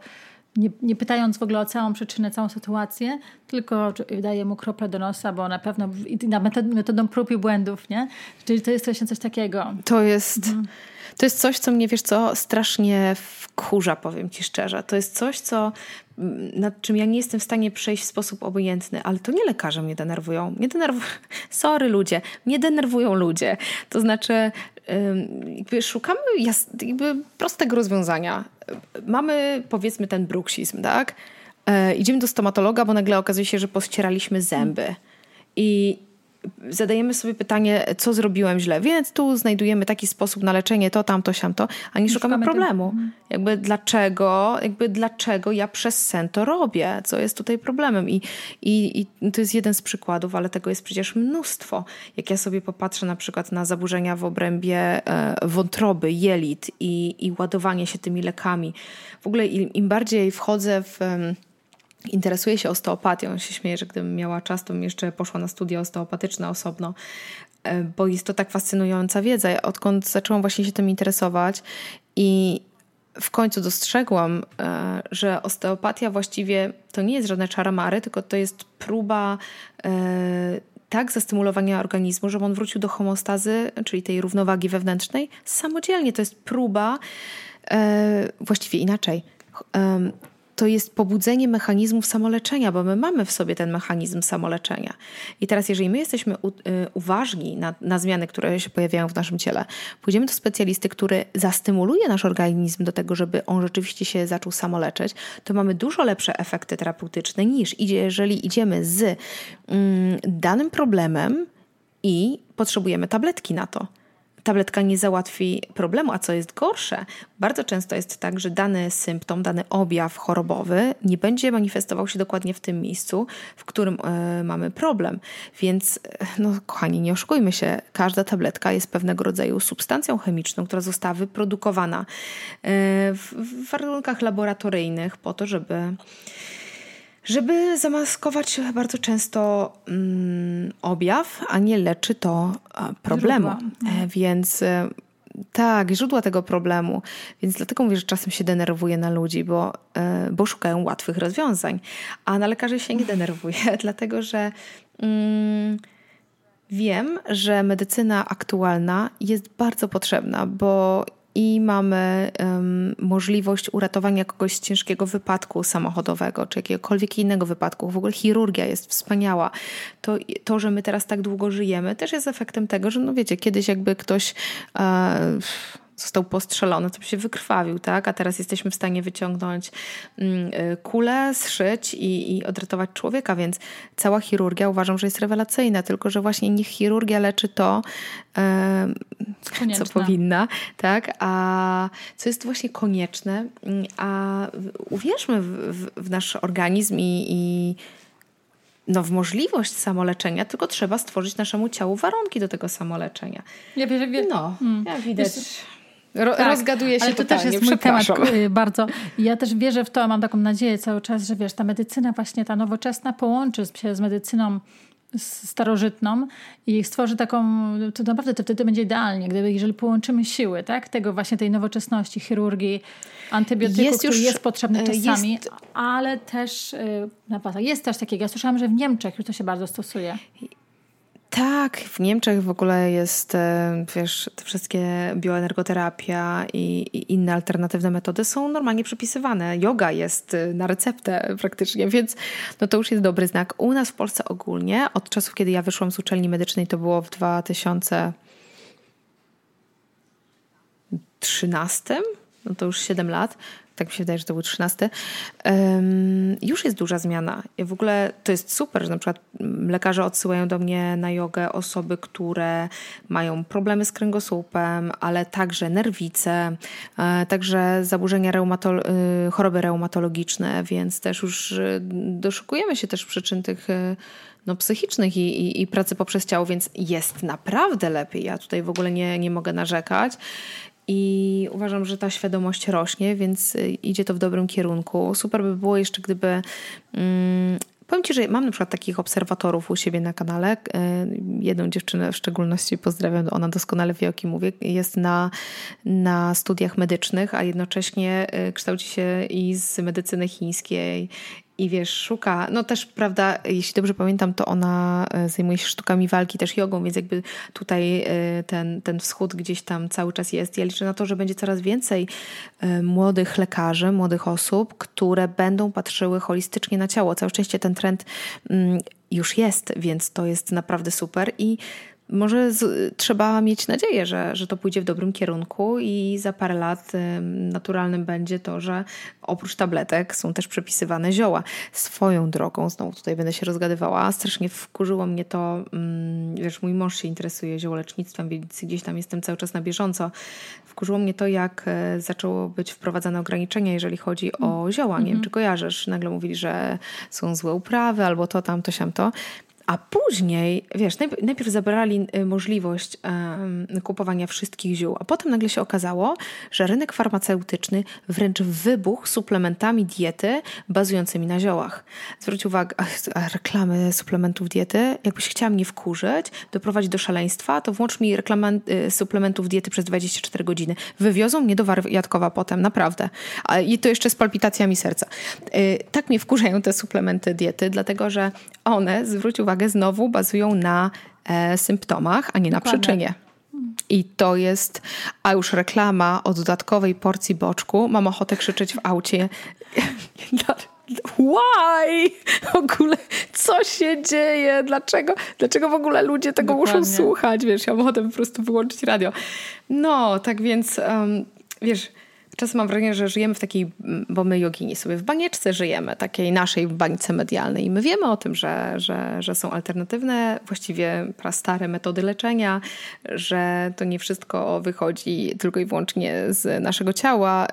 nie, nie, pytając w ogóle o całą przyczynę, całą sytuację, tylko daje mu kroplę do nosa, bo na pewno metodą prób i błędów, nie? Czyli to jest właśnie coś takiego. To jest... Mhm. To jest coś, co mnie, wiesz co, strasznie wkurza, powiem ci szczerze. To jest coś, co, nad czym ja nie jestem w stanie przejść w sposób obojętny, ale to nie lekarze mnie denerwują. Mnie denerwują, sorry ludzie, mnie denerwują ludzie. To znaczy, szukamy jakby prostego rozwiązania. Mamy, powiedzmy, ten bruksizm, tak? E, idziemy do stomatologa, bo nagle okazuje się, że pościeraliśmy zęby. I zadajemy sobie pytanie, co zrobiłem źle, więc tu znajdujemy taki sposób na leczenie, to, tamto, siamto, a nie szukamy, szukamy problemu. Tym. Jakby dlaczego, jakby dlaczego ja przez sen to robię, co jest tutaj problemem. I, i, I to jest jeden z przykładów, ale tego jest przecież mnóstwo. Jak ja sobie popatrzę na przykład na zaburzenia w obrębie e, wątroby, jelit i, i ładowanie się tymi lekami. W ogóle im, im bardziej wchodzę w interesuje się osteopatią. się śmieję, że gdybym miała czas, to bym jeszcze poszła na studia osteopatyczne osobno, e, bo jest to tak fascynująca wiedza. Odkąd zaczęłam właśnie się tym interesować i w końcu dostrzegłam, e, że osteopatia właściwie to nie jest żadne czaramary, tylko to jest próba e, tak zastymulowania organizmu, żeby on wrócił do homostazy, czyli tej równowagi wewnętrznej, samodzielnie. To jest próba, właściwie inaczej to jest pobudzenie mechanizmów samoleczenia, bo my mamy w sobie ten mechanizm samoleczenia. I teraz, jeżeli my jesteśmy u, y, uważni na, na, zmiany, które się pojawiają w naszym ciele, pójdziemy do specjalisty, który zastymuluje nasz organizm do tego, żeby on rzeczywiście się zaczął samoleczyć, to mamy dużo lepsze efekty terapeutyczne niż jeżeli idziemy z mm, danym problemem i potrzebujemy tabletki na to tabletka nie załatwi problemu, a co jest gorsze, bardzo często jest tak, że dany symptom, dany objaw chorobowy nie będzie manifestował się dokładnie w tym miejscu, w którym y, mamy problem. Więc, e, no kochani, nie oszukujmy się, każda tabletka jest pewnego rodzaju substancją chemiczną, która została wyprodukowana y, w, w warunkach laboratoryjnych po to, żeby żeby zamaskować bardzo często mm, objaw, a nie leczy to problemu. Źródła. E, więc e, tak, źródła tego problemu. Więc dlatego mówię, że czasem się denerwuję na ludzi, bo, e, bo szukają łatwych rozwiązań. A na lekarzy się nie denerwuję, dlatego że mm, wiem, że medycyna aktualna jest bardzo potrzebna, bo i mamy um, możliwość uratowania kogoś z ciężkiego wypadku samochodowego czy jakiegokolwiek innego wypadku. W ogóle chirurgia jest wspaniała. To, to że my teraz tak długo żyjemy, też jest efektem tego, że no wiecie, kiedyś jakby ktoś. Uh, został postrzelony, to by się wykrwawił, tak? A teraz jesteśmy w stanie wyciągnąć mm, y, kulę, zszyć i, i odratować człowieka, więc cała chirurgia uważam, że jest rewelacyjna, tylko że właśnie niech chirurgia leczy to, co powinna, tak? A co jest właśnie konieczne, mm, a uwierzmy w, w, w nasz organizm i, i no, w możliwość samoleczenia, tylko trzeba stworzyć naszemu ciału warunki do tego samoleczenia. Ja wie... No, mm. ja widać. Ro, tak, rozgaduję się ale to totalnie, też jest mój temat y, bardzo. Ja też wierzę w to, mam taką nadzieję cały czas, że wiesz, ta medycyna właśnie, ta nowoczesna połączy się z medycyną starożytną i stworzy taką, to naprawdę to wtedy będzie idealnie, gdyby, jeżeli połączymy siły, tak, tego właśnie tej nowoczesności, chirurgii, antybiotyku, jest który już, jest potrzebny e, czasami, jest, ale też y, na jest też takiego, ja słyszałam, że w Niemczech już to się bardzo stosuje. Tak, w Niemczech w ogóle jest, e, wiesz, te wszystkie bioenergoterapia i, i, inne alternatywne metody są normalnie przypisywane. Yoga jest e, na receptę praktycznie, więc no to już jest dobry znak. U nas w Polsce ogólnie, od czasów, kiedy ja wyszłam z uczelni medycznej, to było w 2013, no to już 7 lat, tak mi się wydaje, że to był 13, um, już jest duża zmiana. W ogóle to jest super, że na przykład lekarze odsyłają do mnie na jogę osoby, które mają problemy z kręgosłupem, ale także nerwice, e, także zaburzenia reumatolo y, choroby reumatologiczne, więc też już y, doszukujemy się też przyczyn tych y, no, psychicznych i, i, i, pracy poprzez ciało, więc jest naprawdę lepiej. Ja tutaj w ogóle nie, nie mogę narzekać. I uważam, że ta świadomość rośnie, więc y, idzie to w dobrym kierunku. Super by było jeszcze, gdyby. Mm, powiem Ci, że mam na przykład takich obserwatorów u siebie na kanale. Y, jedną dziewczynę w szczególności pozdrawiam, ona doskonale wie o kim mówię. Jest na, na studiach medycznych, a jednocześnie y, kształci się i z medycyny chińskiej, i wiesz, szuka, no też, prawda, jeśli dobrze pamiętam, to ona e, zajmuje się sztukami walki, też jogą, więc jakby tutaj e, ten, ten wschód gdzieś tam cały czas jest. Ja liczę na to, że będzie coraz więcej e, młodych lekarzy, młodych osób, które będą patrzyły holistycznie na ciało. Całe szczęście ten trend mm, już jest, więc to jest naprawdę super i może z, trzeba mieć nadzieję, że, że to pójdzie w dobrym kierunku i za parę lat naturalnym będzie to, że oprócz tabletek są też przepisywane zioła. Swoją drogą, znowu tutaj będę się rozgadywała, strasznie wkurzyło mnie to, mm, wiesz, mój mąż się interesuje ziołolecznictwem, więc gdzieś tam jestem cały czas na bieżąco. Wkurzyło mnie to, jak e, zaczęło być wprowadzane ograniczenia, jeżeli chodzi o zioła. Nie wiem, mhm. czy kojarzysz, nagle mówili, że są złe uprawy albo to, tam, to, siam, to. A później, wiesz, najpierw zabrali y, możliwość kupowania wszystkich ziół, a potem nagle się okazało, że rynek farmaceutyczny wręcz wybuchł suplementami diety bazującymi na ziołach. Zwróć uwagę, reklamy suplementów diety, jakbyś chciała mnie wkurzyć, doprowadzić do szaleństwa, to włącz mi reklamę y, suplementów diety przez 24 godziny. Wywiozą mnie do wariatkowa potem, naprawdę. I to jeszcze z palpitacjami serca. Y, tak mnie wkurzają te suplementy diety, dlatego że one, zwróć uwagę, uwagę, znowu bazują na e, symptomach, a nie Dokładnie. na przyczynie. I to jest, a już reklama o dodatkowej porcji boczku. Mam ochotę krzyczeć w aucie. Why? W ogóle co się dzieje? Dlaczego, dlaczego w ogóle ludzie tego Dokładnie. muszą słuchać? Wiesz, ja mam ochotę po prostu wyłączyć radio. No, tak więc um, wiesz, Czasem mam wrażenie, że żyjemy w takiej, bo my jogini sobie w banieczce żyjemy, takiej naszej bańce medialnej i my wiemy o tym, że, że, że są alternatywne, właściwie prastare metody leczenia, że to nie wszystko wychodzi tylko i wyłącznie z naszego ciała,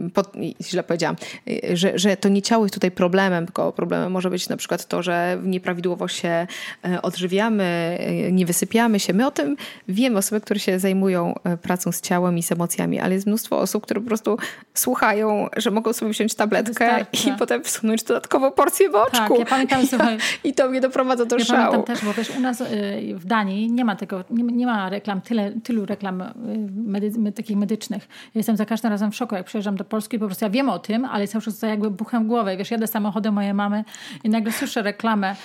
yy, pod, źle powiedziałam, yy, że, że to nie ciało jest tutaj problemem, tylko problemem może być na przykład to, że nieprawidłowo się yy, odżywiamy, nie wysypiamy się. My o tym wiemy, osoby, które się zajmują pracą z ciałem i z emocjami, ale jest mnóstwo osób, które które po prostu słuchają, że mogą sobie wziąć tabletkę i potem wsunąć dodatkową porcję boczku. Tak, ja pamiętam, słuchaj, I to mnie doprowadza do ja szału. pamiętam też, bo wiesz, u nas y, w Danii nie ma tego, nie, nie ma reklam, tyle, tylu reklam y, medy, takich medycznych. Ja jestem za każdym razem w szoku, jak przyjeżdżam do Polski, po prostu ja wiem o tym, ale cały czas jakby buchem głowę. Wiesz, jadę samochodem mojej mamy i nagle słyszę reklamę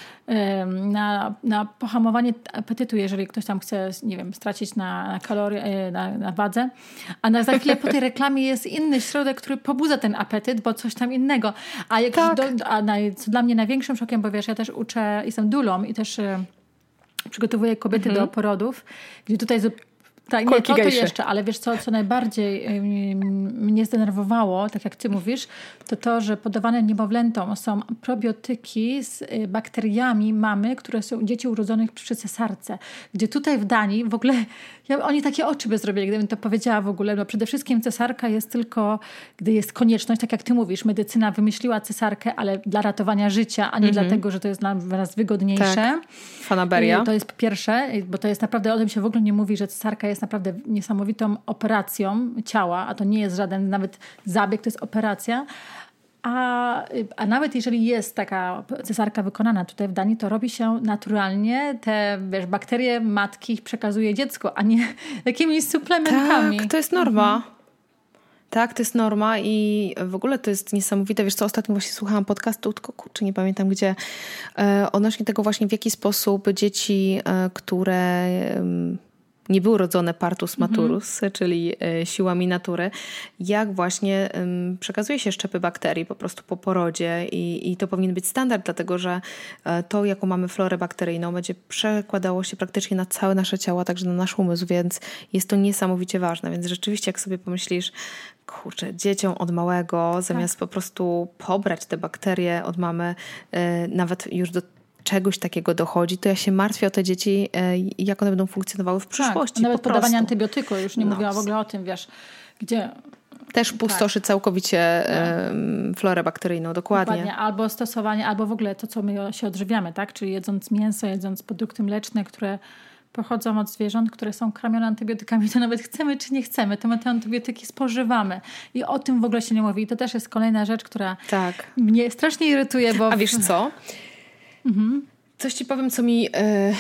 na, na pohamowanie apetytu, jeżeli ktoś tam chce, nie wiem, stracić na, na kalorie, y, na, na wadze, a na, za chwilę po tej reklamie jest inny środek, który pobudza ten apetyt, bo coś tam innego. A, jak tak. do, a na, co dla mnie największym szokiem, bo wiesz, ja też uczę, jestem dulą i też y, przygotowuję kobiety mhm. do porodów, gdzie tutaj tak, nie, to, to jeszcze, ale wiesz co, co najbardziej mnie zdenerwowało, tak jak ty mówisz, to to, że podawane niemowlętom są probiotyki z y, bakteriami mamy, które są dzieci urodzonych przy cesarce. Gdzie tutaj w Danii w ogóle, ja, oni takie oczy by zrobili, gdybym to powiedziała w ogóle. No przede wszystkim cesarka jest tylko, gdy jest konieczność, tak jak ty mówisz, medycyna wymyśliła cesarkę, ale dla ratowania życia, a nie mhm. dlatego, że to jest dla nas wygodniejsze. Tak. Fanaberia. I to jest pierwsze, bo to jest naprawdę, o tym się w ogóle nie mówi, że cesarka jest naprawdę niesamowitą operacją ciała, a to nie jest żaden nawet zabieg, to jest operacja. A, a nawet jeżeli jest taka cesarka wykonana tutaj w Danii, to robi się naturalnie. Te wiesz, bakterie matki przekazuje dziecko, a nie jakimiś suplementami. Tak, to jest norma. Mhm. Tak, to jest norma i w ogóle to jest niesamowite. Wiesz co, ostatnio właśnie słuchałam podcastu, tylko kurczę, nie pamiętam gdzie, e, odnośnie tego właśnie w jaki sposób dzieci, e, które... Nie były rodzone partus mhm. maturus, czyli e, siłami natury, jak właśnie przekazuje się szczepy bakterii po prostu po porodzie i, i to powinien być standard, dlatego że e, to, jaką mamy florę bakteryjną, będzie przekładało się praktycznie na całe nasze ciało, także na nasz umysł, więc jest to niesamowicie ważne. Więc rzeczywiście, jak sobie pomyślisz, kurczę, dzieciom od małego, zamiast tak. po prostu pobrać te bakterie od mamy, e, nawet już do czegoś takiego dochodzi, to ja się martwię o te dzieci, e, jak one będą funkcjonowały w tak, przyszłości. Tak, nawet po podawanie antybiotyku, już nie no. mówiła w ogóle o tym, wiesz, gdzie też tak. pustoszy tak. całkowicie tak. florę bakteryjną, dokładnie. dokładnie. Albo stosowanie, albo w ogóle to, co my się odżywiamy, tak? Czyli jedząc mięso, jedząc produkty mleczne, które pochodzą od zwierząt, które są karmione antybiotykami, to nawet chcemy czy nie chcemy, to my te antybiotyki spożywamy. I o tym w ogóle się nie mówi. I to też jest kolejna rzecz, która tak. mnie strasznie irytuje, bo... A wiesz co? Mhm. Coś ci powiem, co mi. E,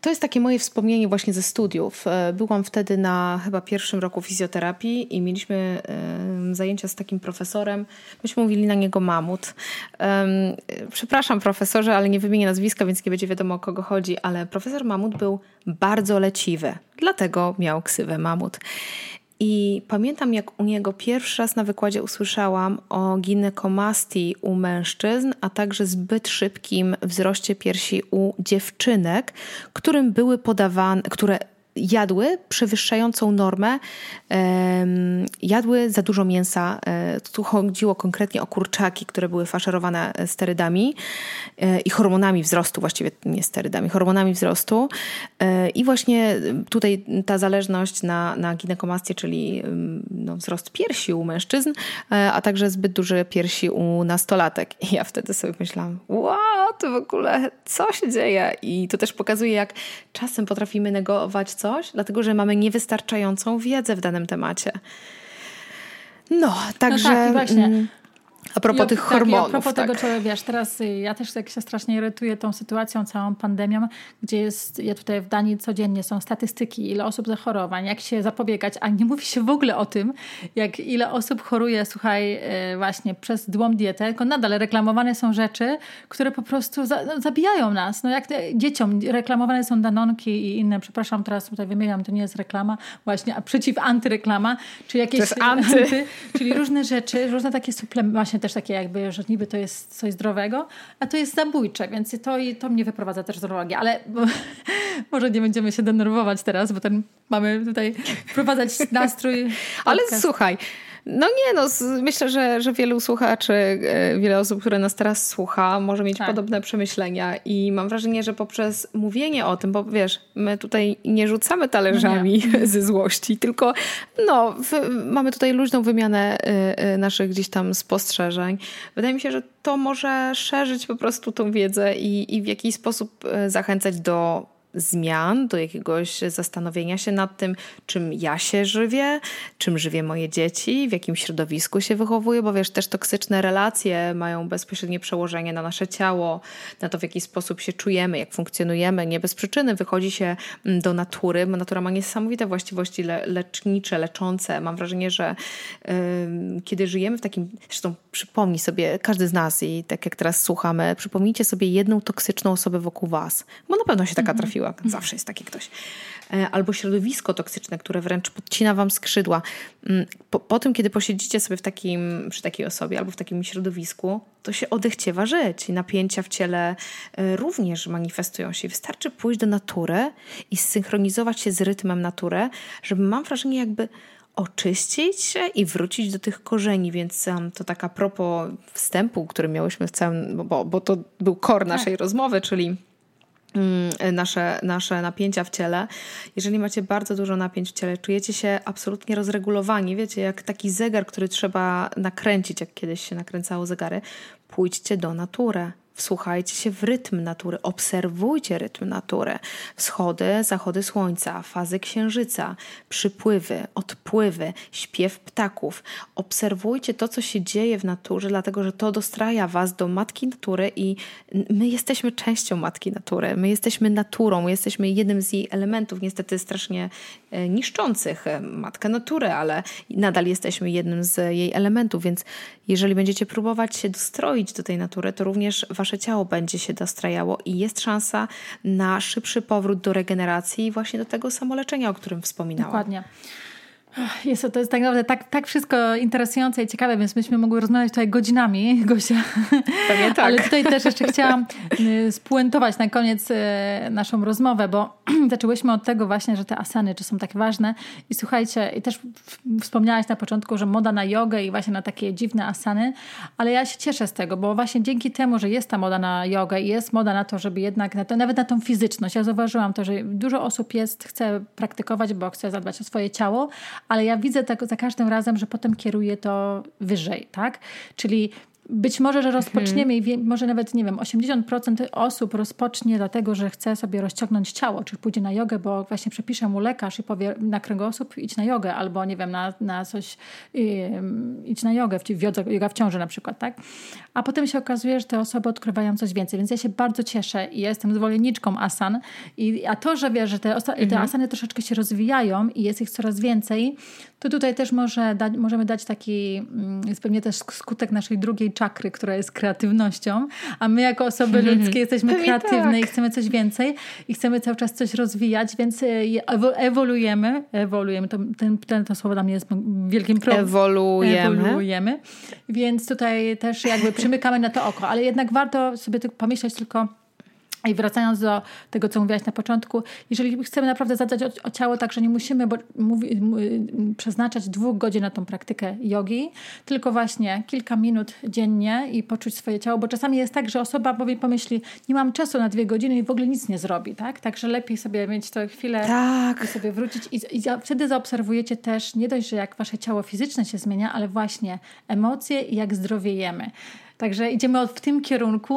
to jest takie moje wspomnienie właśnie ze studiów. E, byłam wtedy na chyba pierwszym roku fizjoterapii i mieliśmy zajęcia z takim profesorem. Myśmy mówili na niego mamut. Przepraszam profesorze, ale nie wymienię nazwiska, więc nie będzie wiadomo o kogo chodzi, ale profesor mamut był bardzo leciwy. Dlatego miał ksywę mamut. I pamiętam, jak u niego pierwszy raz na wykładzie usłyszałam o ginekomastii u mężczyzn, a także zbyt szybkim wzroście piersi u dziewczynek, którym były podawane, które jadły przewyższającą normę, jadły za dużo mięsa. E, tu chodziło konkretnie o kurczaki, które były faszerowane sterydami e, i hormonami wzrostu, właściwie nie sterydami, hormonami wzrostu. E, I właśnie tutaj ta zależność na, na ginekomastię, czyli no, wzrost piersi u mężczyzn, a także zbyt duże piersi u nastolatek. I ja wtedy sobie myślałam, wow, to w ogóle co się dzieje? I to też pokazuje, jak czasem potrafimy negować coś, dlatego że mamy niewystarczającą wiedzę w danym temacie. No, także. No tak, właśnie. A propos tych hormonów. Tak, a propos tak. tego, czy wiesz, teraz y, ja też jak się strasznie irytuję tą sytuacją, całą pandemią, gdzie jest, ja tutaj w Danii codziennie są statystyki, ile osób zachorowań, jak się zapobiegać, a nie mówi się w ogóle o tym, jak ile osób choruje, słuchaj, y, właśnie przez złą dietę, tylko nadal reklamowane są rzeczy, które po prostu za, no, zabijają nas. No jak te, dzieciom reklamowane są danonki i inne, przepraszam, teraz tutaj wymieniam, to nie jest reklama, właśnie, a przeciw antyreklama, czy jakieś... To jest anty. anty czyli różne rzeczy, różne takie suplementy, właśnie też takie jakby, że niby to jest coś zdrowego, a to jest zabójcze, więc to, to mnie wyprowadza też z urologii. Ale bo, może nie będziemy się denerwować teraz, bo ten mamy tutaj wprowadzać nastrój. Ale słuchaj, no nie, no myślę, że, że wielu słuchaczy, e, wiele osób, które nas teraz słucha, może mieć tak. podobne przemyślenia i mam wrażenie, że poprzez mówienie o tym, bo wiesz, my tutaj nie rzucamy talerzami no ze złości, tylko no, mamy tutaj luźną wymianę y, y, naszych gdzieś tam spostrzeżeń. Wydaje mi się, że to może szerzyć po prostu tą wiedzę i, i w jakiś sposób zachęcać do zmian, do jakiegoś zastanowienia się nad tym, czym ja się żywię, czym żywię moje dzieci, w jakim środowisku się wychowuję, bo wiesz, też toksyczne relacje mają bezpośrednie przełożenie na nasze ciało, na to, w jaki sposób się czujemy, jak funkcjonujemy. Nie bez przyczyny wychodzi się mm, do natury, bo natura ma niesamowite właściwości le lecznicze, leczące. Mam wrażenie, że yy, kiedy żyjemy w takim, zresztą przypomnij sobie, każdy z nas i tak jak teraz słuchamy, przypomnijcie sobie jedną toksyczną osobę wokół was, bo na pewno się taka trafiła Zawsze jest taki ktoś. E, albo środowisko toksyczne, które wręcz podcina wam skrzydła. Mm, po, po, tym, kiedy posiedzicie sobie w takim, przy takiej osobie albo w takim środowisku, to się odechciewa żyć i napięcia w ciele e, również manifestują się. Wystarczy pójść do natury i zsynchronizować się z rytmem natury, żeby mam wrażenie jakby oczyścić się i wrócić do tych korzeni, więc um, to taka propos wstępu, który miałyśmy w całym, bo, bo to był kor naszej tak. rozmowy, czyli nasze, nasze napięcia w ciele. Jeżeli macie bardzo dużo napięć w ciele, czujecie się absolutnie rozregulowani, wiecie, jak taki zegar, który trzeba nakręcić, jak kiedyś się nakręcało zegary, pójdźcie do natury. Wsłuchajcie się w rytm natury, obserwujcie rytm natury. Wschody, zachody słońca, fazy księżyca, przypływy, odpływy, śpiew ptaków. Obserwujcie to, co się dzieje w naturze, dlatego że to dostraja Was do matki natury i my jesteśmy częścią matki natury. My jesteśmy naturą, my jesteśmy jednym z jej elementów, niestety strasznie e, niszczących e, matkę natury, ale nadal jesteśmy jednym z jej elementów, więc jeżeli będziecie próbować się dostroić do tej natury, to również wasze ciało będzie się dostrajało i jest szansa na szybszy powrót do regeneracji i właśnie do tego samoleczenia, o którym wspominałam. Dokładnie. Jest to, to jest tak naprawdę tak, tak wszystko interesujące i ciekawe, więc myśmy mogły rozmawiać tutaj godzinami, Gosia. Pewnie tak. Ale tutaj też jeszcze chciałam y, spuentować na koniec y, naszą rozmowę, bo zaczęłyśmy od tego właśnie, że te asany czy są tak ważne i słuchajcie, i też wspomniałaś na początku, że moda na jogę i właśnie na takie dziwne asany, ale ja się cieszę z tego, bo właśnie dzięki temu, że jest ta moda na jogę i jest moda na to, żeby jednak, na to, nawet na tą fizyczność, ja zauważyłam to, że dużo osób jest, chce praktykować, bo chce zadbać o swoje ciało, ale ja widzę tego za każdym razem, że potem kieruję to wyżej, tak? Czyli być może, że mhm. rozpoczniemy i może nawet, nie wiem, 80% osób rozpocznie dlatego, że chce sobie rozciągnąć ciało, czy pójdzie na jogę, bo właśnie przepisze mu lekarz i powie na kręgosłup idź na jogę, albo nie wiem, na, na coś yy, idź na jogę, yoga w ciąży na przykład, tak? A potem się okazuje, że te osoby odkrywają coś więcej, więc ja się bardzo cieszę i jestem zwolenniczką asan. I, a to, że wiesz, że te, te mhm. asany troszeczkę się rozwijają i jest ich coraz więcej, to tutaj też może dać, możemy dać taki, mm, jest pewnie też skutek naszej drugiej czakry, która jest kreatywnością, a my jako osoby ludzkie jesteśmy kreatywne tak. i chcemy coś więcej i chcemy cały czas coś rozwijać, więc e, ewo- ewoluujemy, ewoluujemy, to, ten, ten, to słowo dla mnie jest wielkim problemem. Ewoluujemy. Ewoluujemy. Więc tutaj też jakby przymykamy na to oko, ale jednak warto sobie tylko pomyśleć tylko i wracając do tego, co mówiłaś na początku, jeżeli chcemy naprawdę zadbać o, o ciało, tak, że nie musimy bo, mówi, przeznaczać dwóch godzin na tą praktykę jogi, tylko właśnie kilka minut dziennie i poczuć swoje ciało, bo czasami jest tak, że osoba powie, pomyśli, nie mam czasu na dwie godziny i w ogóle nic nie zrobi, tak? Także lepiej sobie mieć to chwilę Tak. i sobie wrócić i, i za- wtedy zaobserwujecie też nie dość, że jak wasze ciało fizyczne się zmienia, ale właśnie emocje i jak zdrowiejemy. Także idziemy w tym kierunku,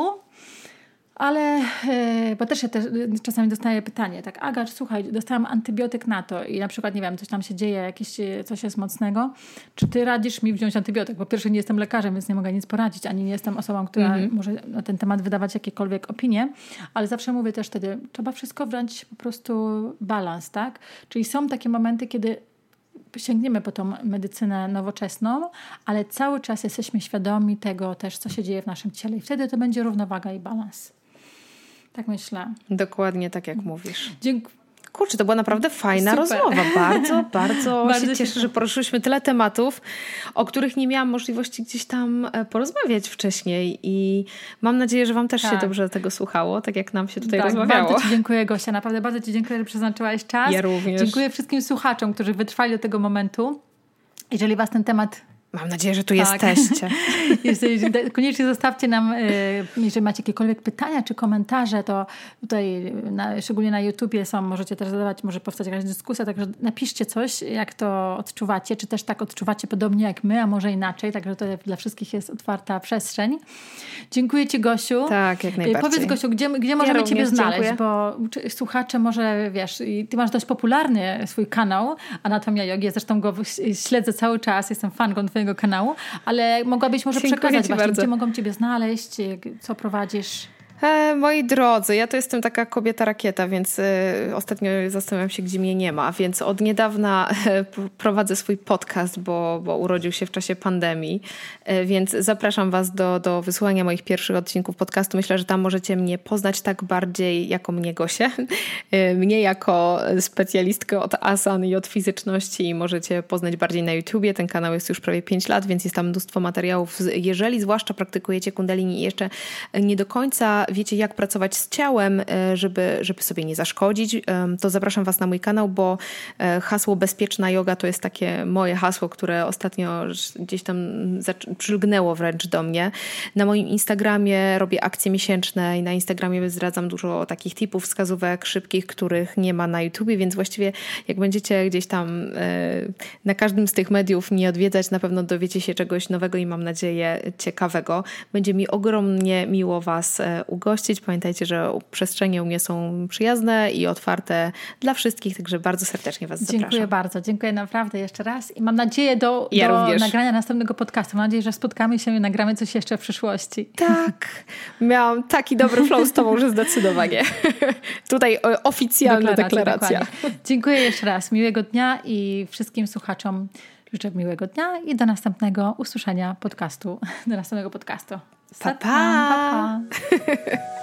ale, e, bo też ja też e, czasami dostaję pytanie, tak, Aga, słuchaj, dostałam antybiotyk na to i na przykład, nie wiem, coś tam się dzieje, jakieś e, coś jest mocnego, czy ty radzisz mi wziąć antybiotyk? Po pierwsze nie jestem lekarzem, więc nie mogę nic poradzić, ani nie jestem osobą, która może na ten temat wydawać jakiekolwiek opinie, ale zawsze mówię też wtedy, trzeba wszystko wręcz po prostu balans, tak? Czyli są takie momenty, kiedy sięgniemy po tą medycynę nowoczesną, ale cały czas jesteśmy świadomi tego też, co się dzieje w naszym ciele i wtedy to będzie równowaga i balans. Tak myślę. Dokładnie tak, jak mówisz. Dziękuję. Kurczę, to była naprawdę fajna Super. rozmowa. Bardzo, bardzo, Bardzo się się cieszę, że poruszyliśmy tyle tematów, o których nie miałam możliwości gdzieś tam e, porozmawiać wcześniej i mam nadzieję, że Wam też się Tak. dobrze tego słuchało, tak jak nam się tutaj Tak, rozmawiało. bardzo Ci dziękuję, Gosia. Naprawdę bardzo Ci dziękuję, że przeznaczyłaś czas. Ja również. Dziękuję wszystkim słuchaczom, którzy wytrwali do tego momentu. Jeżeli Was ten temat Mam nadzieję, że tu Tak. jesteście. Jeżeli, koniecznie zostawcie nam, e, jeżeli macie jakiekolwiek pytania czy komentarze, to tutaj na, szczególnie na YouTubie są, możecie też zadawać, może powstać jakaś dyskusja, także napiszcie coś, jak to odczuwacie, czy też tak odczuwacie podobnie jak my, a może inaczej, także to dla wszystkich jest otwarta przestrzeń. Dziękuję Ci, Gosiu. Tak, jak E, najbardziej. Powiedz, Gosiu, gdzie, gdzie możemy Ciebie znaleźć, dziękuję. bo słuchacze może, wiesz, Ty masz dość popularny swój kanał Anatomia Jogi, ja zresztą go śledzę cały czas, jestem fanką Twojego kanału, ale mogłabyś może Dziękuję przekazać właśnie, bardzo. gdzie mogą Ciebie znaleźć, co prowadzisz. E, moi drodzy, ja to jestem taka kobieta rakieta, więc e, ostatnio zastanawiam się, gdzie mnie nie ma. Więc od niedawna e, prowadzę swój podcast, bo, bo urodził się w czasie pandemii. E, więc zapraszam Was do, do wysłuchania moich pierwszych odcinków podcastu. Myślę, że tam możecie mnie poznać tak bardziej jako mnie Gosię. E, mnie jako specjalistkę od asan i od fizyczności możecie poznać bardziej na YouTubie. Ten kanał jest już prawie 5 lat, więc jest tam mnóstwo materiałów. Jeżeli zwłaszcza praktykujecie kundalini i jeszcze nie do końca wiecie, jak pracować z ciałem, e, żeby, żeby sobie nie zaszkodzić, em, to zapraszam Was na mój kanał, bo e, hasło bezpieczna yoga to jest takie moje hasło, które ostatnio gdzieś tam przylgnęło wręcz do mnie. Na moim Instagramie robię akcje miesięczne i na Instagramie zdradzam dużo takich tipów, wskazówek szybkich, których nie ma na YouTubie, więc właściwie jak będziecie gdzieś tam e, na każdym z tych mediów mnie odwiedzać, na pewno dowiecie się czegoś nowego i mam nadzieję ciekawego. Będzie mi ogromnie miło Was e, ugościć. Pamiętajcie, że przestrzenie u mnie są przyjazne i otwarte dla wszystkich, także bardzo serdecznie Was Dziękuję zapraszam. bardzo, dziękuję naprawdę jeszcze raz i mam nadzieję do, Ja do również. nagrania następnego podcastu. Mam nadzieję, że spotkamy się i nagramy coś jeszcze w przyszłości. Tak, miałam taki dobry flow z Tobą, że zdecydowanie. Tutaj e, oficjalna deklaracja. dokładnie. Dziękuję jeszcze raz. Miłego dnia i wszystkim słuchaczom życzę miłego dnia i do następnego usłyszenia podcastu. Do następnego podcastu. Pappa! Pappa.